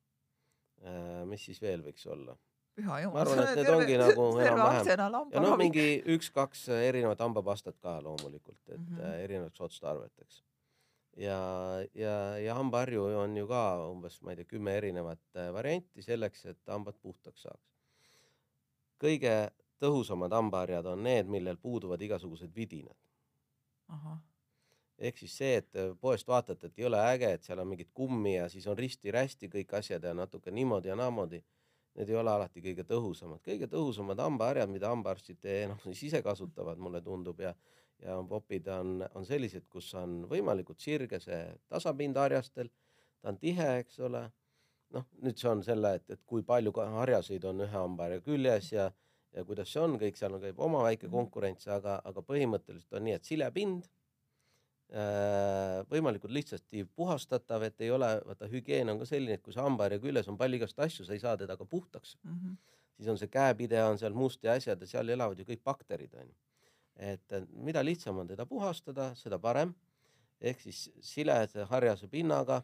Äh, mis siis veel võiks olla? Püha jumal. ma arvan, et need ongi nagu enam-vähem. ja noh, mingi üks-kaks erinevat hambapastat ka loomulikult, et mm -hmm. erinevateks otstarveteks ja, ja, ja hambaharju on ju ka umbes, ma ei tea, kümme erinevat äh, varianti selleks, et hambad puhtaks saaks kõige tõhusamad hambaharjad on need, millel puuduvad igasugused vidinad. ehk siis see, et poest vaatate, et ei ole äge, et seal on mingit kummi ja siis on risti-rästi kõik asjad ja natuke niimoodi ja naamoodi. Need ei ole alati kõige tõhusamad, kõige tõhusamad hambaharjad, mida hambaarstid enamuses ise kasutavad, mulle tundub ja ja popid on, on sellised, kus on võimalikult sirge see tasapind harjastel, ta on tihe, eks ole. Noh, nüüd see on selle, et, et kui palju harjaseid on ühe hambaharja küljes ja, ja kuidas see on, kõik seal on, käib oma väike konkurents, aga, aga põhimõtteliselt on nii, et silepind võimalikult lihtsasti puhastatav, et ei ole, vaata hügieen on ka selline, et kui see hambaharja küljes on palju igast asju, sa ei saa teda ka puhtaks mm. -hmm. siis on see käepide on seal must ja asjad ja seal elavad ju kõik bakterid onju. et mida lihtsam on teda puhastada, seda parem. ehk siis silese harjase pinnaga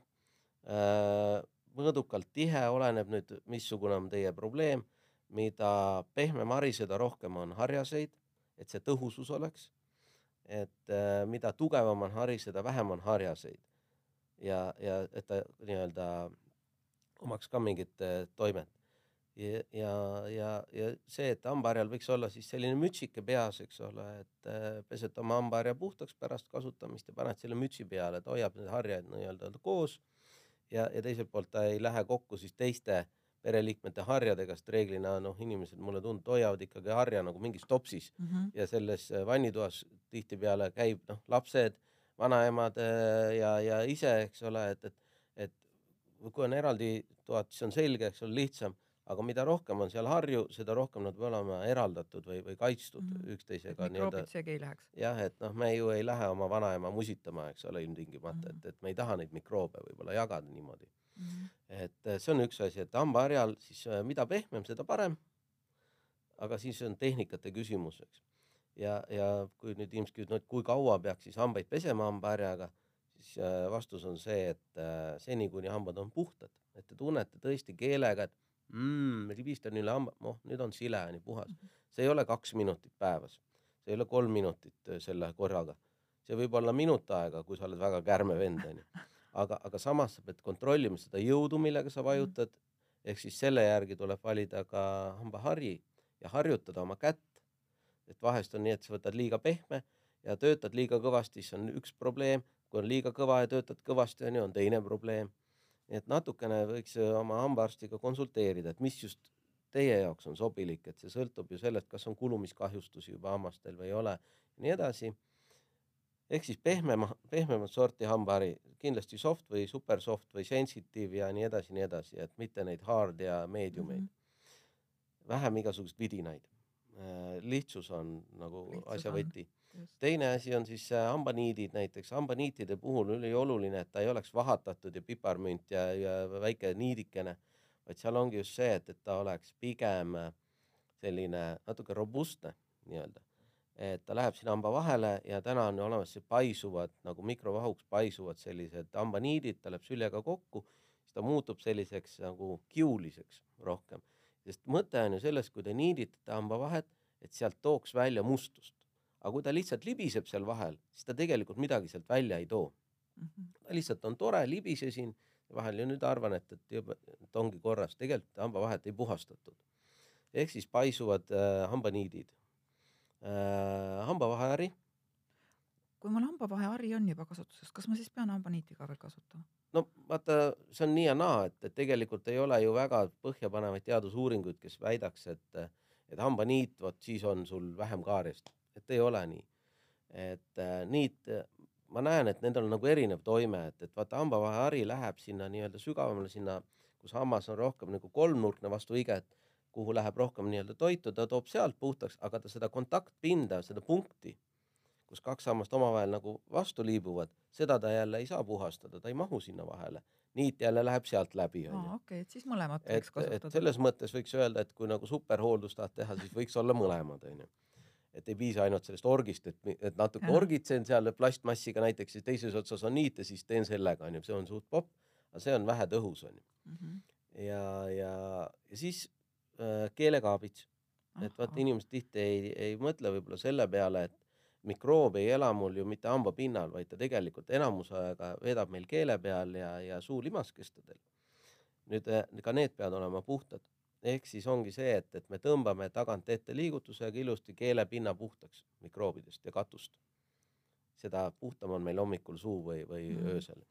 äh, mõõdukalt tihe, oleneb nüüd, missugune on teie probleem. mida pehmem hari, seda rohkem on harjaseid, et see tõhusus oleks. Et äh, mida tugevam on hari, seda vähem on harjaseid. ja, ja et ta nii-öelda omaks ka mingit äh, toimet. ja, ja, ja, ja see, et hambaharjal võiks olla siis selline mütsike peas, eks ole, et äh, pesed oma hambaharja puhtaks pärast kasutamist ja paned selle mütsi peale, et hoiab need harjad nii-öelda koos ja, ja teiselt poolt ta ei lähe kokku siis teiste pereliikmete harjadega, sest reeglina noh, inimesed mulle tundub, hoiavad ikkagi harja nagu mingis topsis mm -hmm. ja selles äh, vannitoas tihtipeale käib noh, lapsed, vanaemad äh, ja, ja ise, eks ole, et, et, et kui on eraldi toad, siis on selge, eks ole, lihtsam aga mida rohkem on seal harju, seda rohkem nad peavad olema eraldatud või, või kaitstud mm -hmm. üksteisega. mikroobid seegi ei läheks. jah, et noh, me ju ei lähe oma vanaema musitama, eks ole, ilmtingimata mm, -hmm. et, et me ei taha neid mikroobe võib-olla jagada niimoodi. -hmm. et eh, see on üks asi, et hambaharjal siis eh, mida pehmem, seda parem. aga siis on tehnikate küsimus, eks. ja, ja kui nüüd inimesed küsivad, no kui kaua peaks siis hambaid pesema hambaharjaga, siis eh, vastus on see, et seni, kuni hambad on puhtad, et te tunnete tõesti keelega, et mm,, ribistan üle hamba, noh, nüüd on sile, nii puhas. Mhm. see ei ole kaks minutit päevas, see ei ole kolm minutit äh, selle korraga, see võib olla minut aega, kui sa oled väga kärme vend onju. aga, aga samas sa pead kontrollima seda jõudu, millega sa vajutad. ehk siis selle järgi tuleb valida ka hambahari ja harjutada oma kätt. et vahest on nii, et sa võtad liiga pehme ja töötad liiga kõvasti, siis on üks probleem, kui on liiga kõva ja töötad kõvasti, on ju, on teine probleem. nii et natukene võiks oma hambaarstiga konsulteerida, et mis just teie jaoks on sobilik, et see sõltub ju sellest, kas on kulumiskahjustusi juba hammastel või ei ole ja nii edasi. Ehk siis pehmema, pehmemat sorti hambahari, kindlasti soft või super soft või sensitive ja nii edasi, nii edasi, et mitte neid hard ja medium eid mm. -hmm. vähem igasuguseid vidinaid. Äh, lihtsus on nagu lihtsus asja võti. teine asi on siis äh, hambaniidid näiteks, hambaniitide puhul on ülioluline, et ta ei oleks vahatatud ja piparmünt ja, ja väike niidikene vaid seal ongi just see, et, et ta oleks pigem äh, selline natuke robustne nii-öelda. Et ta läheb sinna hamba vahele ja täna on olemas see paisuvad nagu mikrovahuks paisuvad sellised hambaniidid, ta läheb süljega kokku, siis ta muutub selliseks nagu kiuliseks rohkem. sest mõte on ju selles, kui te niiditate hambavahet, et sealt tooks välja mustust. aga kui ta lihtsalt libiseb seal vahel, siis ta tegelikult midagi sealt välja ei too mm. -hmm. ta lihtsalt on tore, libisesin vahel ja nüüd arvan, et, et juba, et ongi korras, tegelikult hambavahet ei puhastatud. ehk siis paisuvad äh, hambaniidid äh,. hambavahehari. kui mul hambavahehari on juba kasutuses, kas ma siis pean hambaniiti ka veel kasutama? no vaata, see on nii ja naa, et, et tegelikult ei ole ju väga põhjapanevaid teadusuuringuid, kes väidaks, et, et hambaniit, vot siis on sul vähem kaariast, et ei ole nii. et äh, niit ma näen, et nendel on nagu erinev toime, et, et vaata hambavahehari läheb sinna nii-öelda sügavamale sinna, kus hammas on rohkem nagu kolmnurkne vastu higet, kuhu läheb rohkem nii-öelda toitu, ta toob sealt puhtaks, aga ta seda kontaktpinda, seda punkti, kus kaks hammast omavahel nagu vastu liibuvad, seda ta jälle ei saa puhastada, ta ei mahu sinna vahele. niit jälle läheb sealt läbi. okei okay,, et siis mõlemat võiks kasutada. selles mõttes võiks öelda, et kui nagu superhooldust tahad teha, siis võiks olla mõlemad, onju et ei piisa ainult sellest orgist, et, et natuke ja. orgitsen seal plastmassiga näiteks ja teises otsas on niit ja siis teen sellega onju, see on suht popp, aga see on vähe tõhus onju. -hmm. ja, ja, ja siis keelekaabits, et vaata inimesed tihti ei, ei mõtle võib-olla selle peale, et mikroob ei ela mul ju mitte hambapinnal, vaid ta tegelikult enamus aega veedab meil keele peal ja, ja suulimaskestadel. nüüd äh, ka need peavad olema puhtad ehk siis ongi see, et, et me tõmbame tagant ette liigutusega ilusti keelepinna puhtaks mikroobidest ja katust. seda puhtam on meil hommikul suu või, või mm. öösel.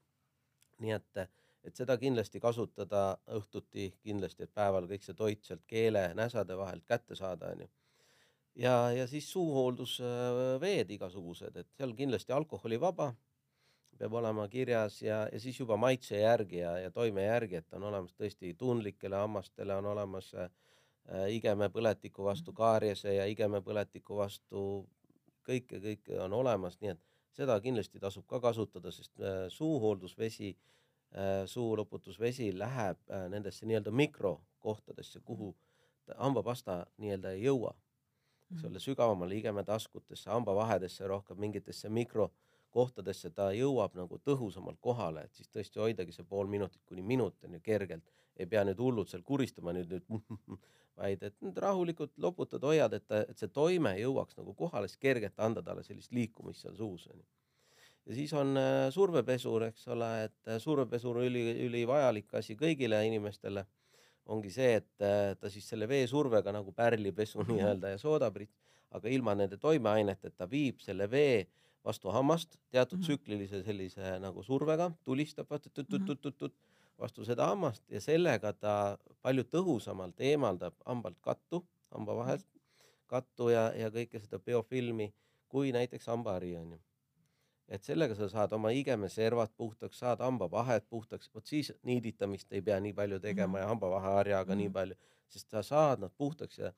nii et, et seda kindlasti kasutada õhtuti kindlasti, et päeval kõik see toit sealt keele näsade vahelt kätte saada, onju. ja, ja siis suuhooldusveed igasugused, et seal kindlasti alkoholivaba peab olema kirjas ja, ja siis juba maitse järgi ja, ja toime järgi, et on olemas tõesti tundlikele hammastele on olemas äh, igemepõletiku vastu kaariese ja igemepõletiku vastu kõike, kõike on olemas, nii et seda kindlasti tasub ka kasutada, sest äh, suuhooldusvesi äh,, suuloputusvesi läheb äh, nendesse nii-öelda mikrokohtadesse, kuhu hambapasta nii-öelda ei jõua. eks ole, sügavamale igemetaskutesse, hambavahedesse rohkem mingitesse mikro kohtadesse ta jõuab nagu tõhusamalt kohale, et siis tõesti hoidagi see pool minutit kuni minut on ju kergelt, ei pea nüüd hullult seal kuristama nüüd, nüüd vaid et nüüd rahulikult loputad, hoiad, et ta, et see toime jõuaks nagu kohale, siis kergelt anda talle sellist liikumist seal suus onju. Ja siis on äh, survepesur, eks ole, et äh, survepesur üli, ülivajalik asi kõigile inimestele ongi see, et äh, ta siis selle veesurvega nagu pärlipesu mhm. nii-öelda ja soodaprits, aga ilma nende toimeaineteta viib selle vee vastu hammast teatud mm -hmm. tsüklilise sellise nagu survega, tulistab vaata tut-tut-tut-tut vastu seda hammast ja sellega ta palju tõhusamalt eemaldab hambalt kattu, hamba vahelt kattu ja, ja kõike seda biofilmi kui näiteks hambahari onju. Et sellega sa saad oma igemeservad puhtaks, saad hambavahed puhtaks, vot siis niiditamist ei pea nii palju tegema mm -hmm. ja hambavaheharjaga mm -hmm. nii palju, sest sa saad nad puhtaks ja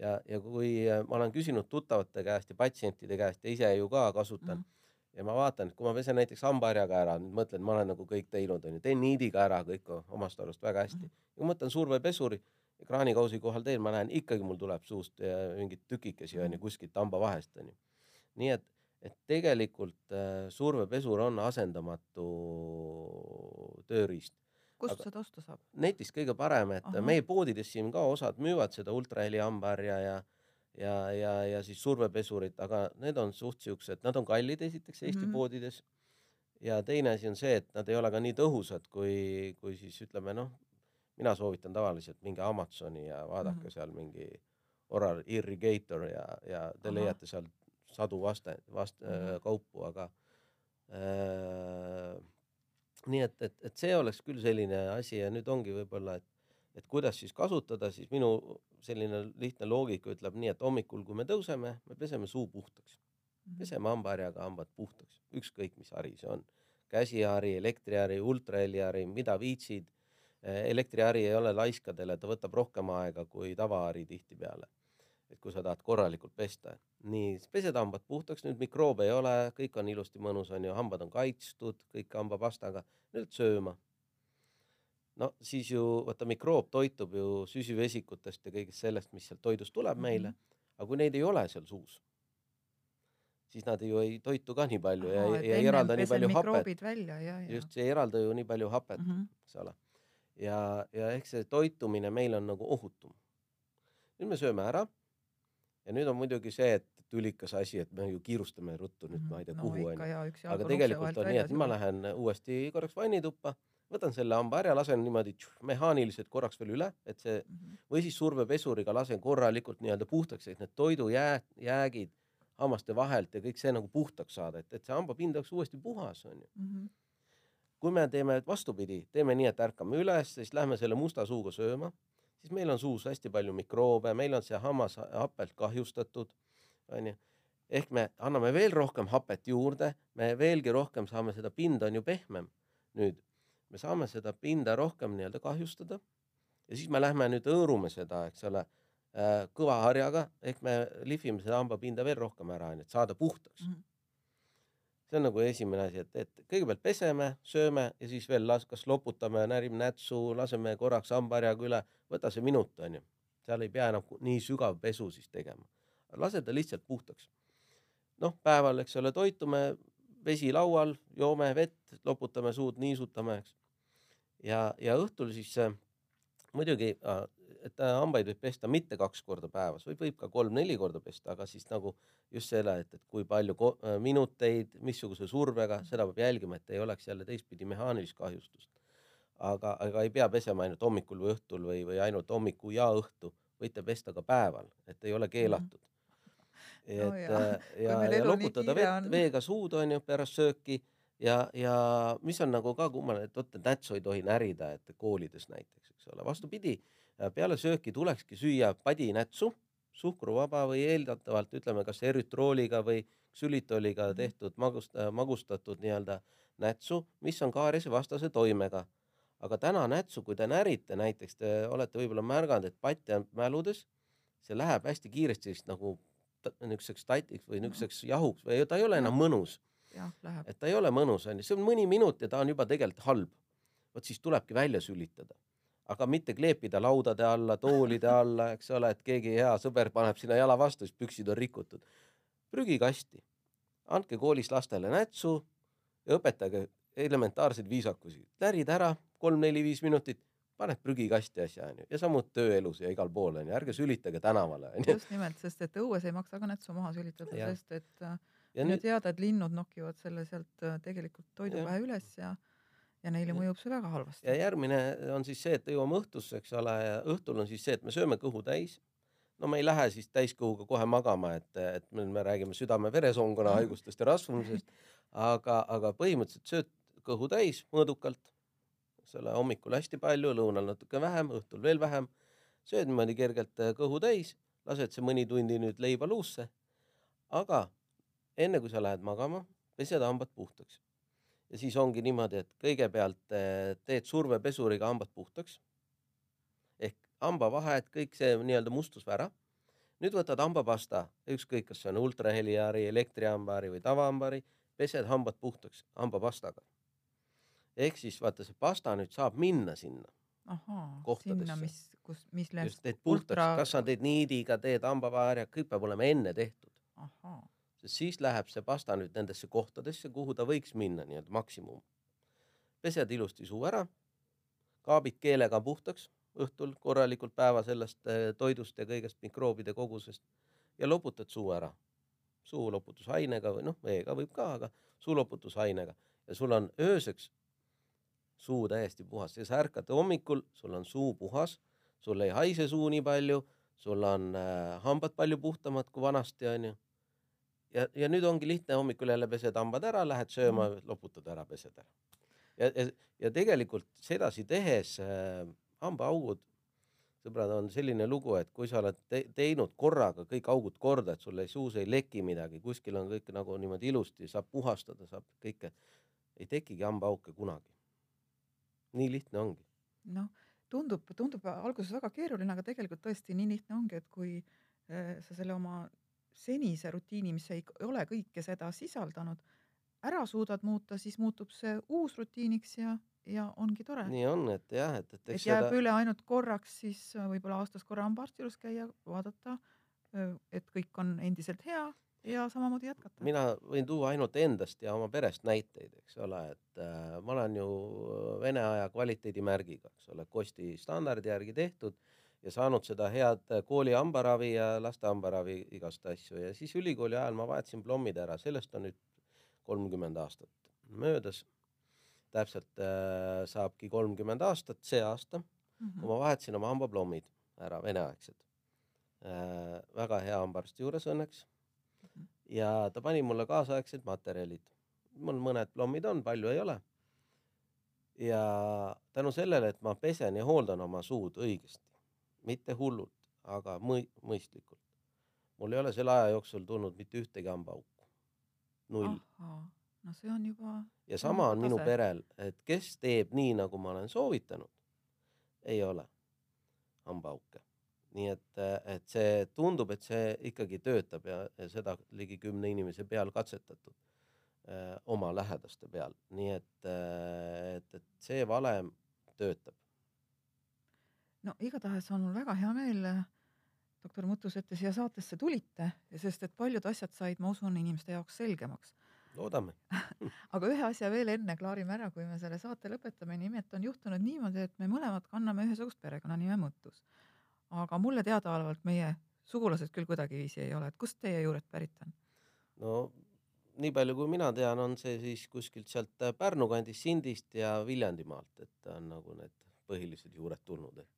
ja, ja kui äh, ma olen küsinud tuttavate käest ja patsientide käest ja ise ju ka kasutan mm. -hmm. ja ma vaatan, et kui ma pesen näiteks hambaharjaga ära, nüüd mõtlen, ma olen nagu kõik teinud, onju, teen niidiga ära kõik omast arust väga hästi mm. -hmm. ja ma võtan survepesuri, kraanikausi kohal teen, ma näen ikkagi mul tuleb suust äh, mingeid tükikesi onju mhm. kuskilt hambavahest onju. nii et, et tegelikult äh, survepesur on asendamatu tööriist kust aga seda osta saab? netist kõige parem, et Aha. meie poodides siin ka osad müüvad seda ultraheli hambaharja ja ja, ja, ja siis survepesurit, aga need on suht siuksed, nad on kallid esiteks Eesti mm -hmm. poodides. ja teine asi on see, et nad ei ole ka nii tõhusad, kui, kui siis ütleme noh, mina soovitan tavaliselt minge Amazoni ja vaadake mm -hmm. seal mingi Oral Irrigator ja, ja te Ahah. leiate seal sadu vaste, vast- Mhm. äh, kaupu, aga äh, nii et, et, et see oleks küll selline asi ja nüüd ongi võib-olla, et, et kuidas siis kasutada, siis minu selline lihtne loogika ütleb nii, et hommikul, kui me tõuseme, me peseme suu puhtaks, Mhm. peseme hambaharjaga hambad puhtaks, ükskõik mis hari see on. käsihari, elektrihari, ultraheliari, mida viitsid. elektrihari ei ole laiskadele, ta võtab rohkem aega kui tavahari tihtipeale. et kui sa tahad korralikult pesta, nii pesed hambad puhtaks, nüüd mikroobe ei ole, kõik on ilusti mõnus, on ju, hambad on kaitstud, kõik hambapastaga, nüüd sööma. no siis ju vaata mikroob toitub ju süsivesikutest ja kõigest sellest, mis sealt toidust tuleb Mhm. meile, aga kui neid ei ole seal suus, siis nad ju ei toitu ka nii palju ja, Ahaa, ja et ei eralda nii palju hapet. ja, ja. just, see ei eralda ju nii palju hapet mm, Mhm. -hmm. eks ole. ja, ja ehk see toitumine meil on nagu ohutum. nüüd me sööme ära. Ja nüüd on muidugi see, et tülikas asi, et me ju kiirustame ruttu nüüd ma ei tea no kuhu onju. aga tegelikult on nii, et ma lähen uuesti korraks vannituppa, võtan selle hambaharja, lasen niimoodi tšuh, mehaaniliselt korraks veel üle, et see Mhm. või siis survepesuriga lasen korralikult nii-öelda puhtaks, et need toidujää, jäägid hammaste vahelt ja kõik see nagu puhtaks saada, et, et see hambapind oleks uuesti puhas, onju. Mhm. kui me teeme vastupidi, teeme nii, et ärkame üles, siis lähme selle musta suuga sööma, siis meil on suus hästi palju mikroobe, meil on see hammas hapelt kahjustatud, onju. ehk me anname veel rohkem hapet juurde, me veelgi rohkem saame seda pinda on ju pehmem. nüüd me saame seda pinda rohkem nii-öelda kahjustada ja siis me lähme nüüd hõõrume seda, eks ole, kõva harjaga ehk me lihvime seda hambapinda veel rohkem ära, onju, et saada puhtaks Mhm. See on nagu esimene asi, et, et kõigepealt peseme, sööme ja siis veel las-, kas loputame, närime nätsu, laseme korraks hambaharjaga üle, võta see minut, onju. seal ei pea enam nii sügav pesu siis tegema. lase ta lihtsalt puhtaks. noh, päeval, eks ole, toitume, vesi laual, joome vett, loputame suud, niisutame, eks. ja, ja õhtul siis äh, muidugi, et äh, hambaid võib pesta mitte kaks korda päevas, võib, võib ka kolm-neli korda pesta, aga siis nagu just selle, et, et kui palju ko- äh, minuteid, missuguse survega, seda peab jälgima, et ei oleks jälle teistpidi mehaanilist kahjustust. aga, aga ei pea pesema ainult hommikul või õhtul või, või ainult hommiku ja õhtu, võite pesta ka päeval, et ei ole keelatud. et No äh, ja, ja nii loputada vett, veega suud on ju pärast sööki ja, ja mis on nagu ka kummaline, et vot, nätsu ei tohi närida, et koolides näiteks, eks ole, vastupidi, peale sööki tulekski süüa padinätsu, suhkruvaba või eeldatavalt ütleme, kas erütrooliga või ksülitoliga Mhm. tehtud magust-, magustatud nii-öelda nätsu, mis on kaarisevastase toimega. aga täna nätsu, kui te närite näiteks, te olete võib-olla märganud, et patt jääb mäludes, see läheb hästi kiiresti vist nagu niisuguseks tatiks või niisuguseks jahuks või ta ei ole enam mõnus et ta ei ole mõnus, onju, see on mõni minut ja ta on juba tegelikult halb. vot siis tulebki välja sülitada, aga mitte kleepida laudade alla, toolide alla, eks ole, et keegi hea sõber paneb sinna jala vastu, siis püksid on rikutud. prügikasti, andke koolis lastele nätsu ja õpetage elementaarseid viisakusi, närid ära kolm-neli-viis minutit, paned prügikasti asja onju ja samuti tööelus ja igal pool onju, ärge sülitage tänavale onju. just nimelt, sest et õues ei maksa ka nätsu maha sülitada, sest et äh, ja on ju nüüd teada, et linnud nokivad selle sealt äh, tegelikult toidu pähe üles ja ja neile mõjub see väga halvasti. ja järgmine on siis see, et jõuame õhtusse, eks ole, ja õhtul on siis see, et me sööme kõhu täis. no me ei lähe siis täiskõhuga kohe magama, et, et me, me räägime südame-veresoonkonna haigustest ja rasvumisest, aga, aga põhimõtteliselt sööd kõhu täis mõõdukalt, eks ole, hommikul hästi palju, lõunal natuke vähem, õhtul veel vähem. sööd niimoodi kergelt äh, kõhu täis, lased see mõni tundi nüüd leiba luusse. aga enne kui sa lähed magama, pesed hambad puhtaks ja siis ongi niimoodi, et kõigepealt eh, teed survepesuriga hambad puhtaks. Ehk hambavahed, kõik see nii-öelda mustus ära. nüüd võtad hambapasta, ükskõik, kas see on ultraheliari, elektrihambahari või tavahambahari, pesed hambad puhtaks hambapastaga. ehk siis vaata, see pasta nüüd saab minna sinna, sinna, mis, kus, mis just teed puhtaks, kas sa teed niidiga, teed hambavaharja, kõik peab olema enne tehtud. Ahaa, sest siis läheb see pasta nüüd nendesse kohtadesse, kuhu ta võiks minna nii-öelda maksimum. pesed ilusti suu ära, kaabid keelega puhtaks õhtul korralikult päeva sellest eh, toidust ja kõigest mikroobide kogusest ja loputad suu ära. suuloputusainega või noh, veega võib ka, aga suuloputusainega ja sul on ööseks suu täiesti puhas sa ärkad hommikul, sul on suu puhas, sul ei haise suu nii palju, sul on äh, hambad palju puhtamad kui vanasti onju. Ja, ja nüüd ongi lihtne, hommikul jälle pesed hambad ära, lähed sööma mm, loputad ära, pesed ära. ja, ja, ja tegelikult sedasi tehes äh, hambaaugud, sõbrad, on selline lugu, et kui sa oled te teinud korraga kõik augud korda, et sul ei suus ei leki midagi, kuskil on kõik nagu niimoodi ilusti, saab puhastada, saab kõike, ei tekigi hambaauke kunagi. nii lihtne ongi. noh tundub, tundub alguses väga keeruline, aga tegelikult tõesti nii lihtne ongi, et kui äh, sa selle oma senise rutiini, mis ei ole kõike seda sisaldanud, ära suudad muuta, siis muutub see uus rutiiniks ja, ja ongi tore. nii on, et jah, et, et eks et jääb seda... üle ainult korraks siis võib-olla aastas korra hambaarsti juures käia, vaadata, äh, et kõik on endiselt hea ja samamoodi jätkata. mina võin tuua ainult endast ja oma perest näiteid, eks ole, et äh, ma olen ju Vene aja kvaliteedimärgiga, eks ole, kosti standardi järgi tehtud ja saanud seda head kooli hambaravi ja laste hambaravi igast asju ja siis ülikooli ajal ma vahetasin plommid ära, sellest on nüüd kolmkümmend aastat möödas. täpselt äh, saabki kolmkümmend aastat see aasta mm, -hmm. kui ma vahetasin oma hambaplommid ära, veneaegsed äh,. väga hea hambaarsti juures õnneks ja ta pani mulle kaasaegsed materjalid. mul mõned plommid on, palju ei ole. ja tänu sellele, et ma pesen ja hooldan oma suud õigesti, mitte hullult, aga mõi-, mõistlikult. mul ei ole selle aja jooksul tulnud mitte ühtegi hambaauku. null. no see on juba. ja sama on minu perel, et kes teeb nii, nagu ma olen soovitanud, ei ole hambaauke nii et, et see tundub, et see ikkagi töötab ja, ja seda ligi kümne inimese peal katsetatud oma lähedaste peal, nii et, et, et see valem töötab. No igatahes on mul väga hea meel, doktor Mutus, et te siia saatesse tulite, sest et paljud asjad said, ma usun, inimeste jaoks selgemaks loodame aga ühe asja veel enne klaarime ära, kui me selle saate lõpetame. nimelt on juhtunud niimoodi, et me mõlemad kanname ühesugust perekonnanime Mõttus aga mulle teadaolevalt meie sugulased küll kuidagiviisi ei ole, et kust teie juured pärit on? no nii palju, kui mina tean, on see siis kuskilt sealt äh, Pärnu kandist, Sindist ja Viljandimaalt, et on nagu need põhilised juured tulnud, et.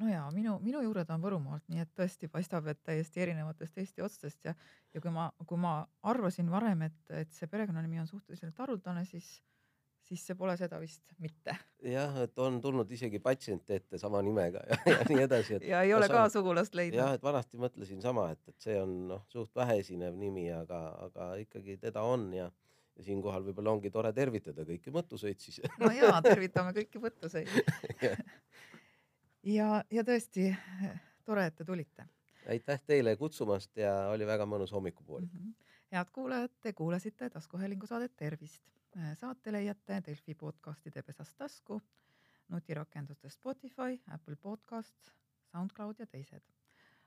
No ja minu, minu juured on Võrumaalt, nii et tõesti paistab, et täiesti erinevatest Eesti otstest ja, ja kui ma, kui ma arvasin varem, et, et see perekonnanimi on suhteliselt haruldane, siis siis see pole seda vist mitte. jah, et on tulnud isegi patsiente ette sama nimega ja, ja nii edasi. ja ei ole ka sugulast leidnud. jah, et vanasti mõtlesin sama, et, et see on noh, suht väheesinev nimi, aga, aga ikkagi teda on ja, ja siinkohal võib-olla ongi tore tervitada kõiki mõttuseid siis. no jaa, tervitame kõiki mõttuseid ja, ja tõesti tore, et te tulite. aitäh teile kutsumast ja oli väga mõnus hommikupoolik mm. -hmm. head kuulajad, te kuulasite taskuhäälingu saadet Tervist saate leiate Delfi podcastide pesast tasku, nutirakenduste Spotify, Apple Podcast, SoundCloud ja teised.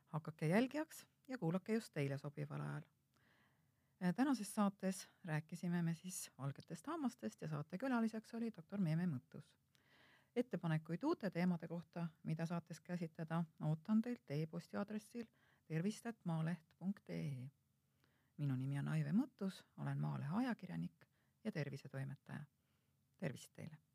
hakake jälgijaks ja kuulake just teile sobival ajal. Tänases saates rääkisime me siis valgetest hammastest ja saatekülaliseks oli doktor Meeme Mõttus. Ettepanekuid uute teemade kohta, mida saates käsitleda, ootan teilt e-posti aadressil tervist.maaleht.ee. minu nimi on Aive Mõttus, olen Maalehe ajakirjanik ja tervisetoimetaja. tervist teile!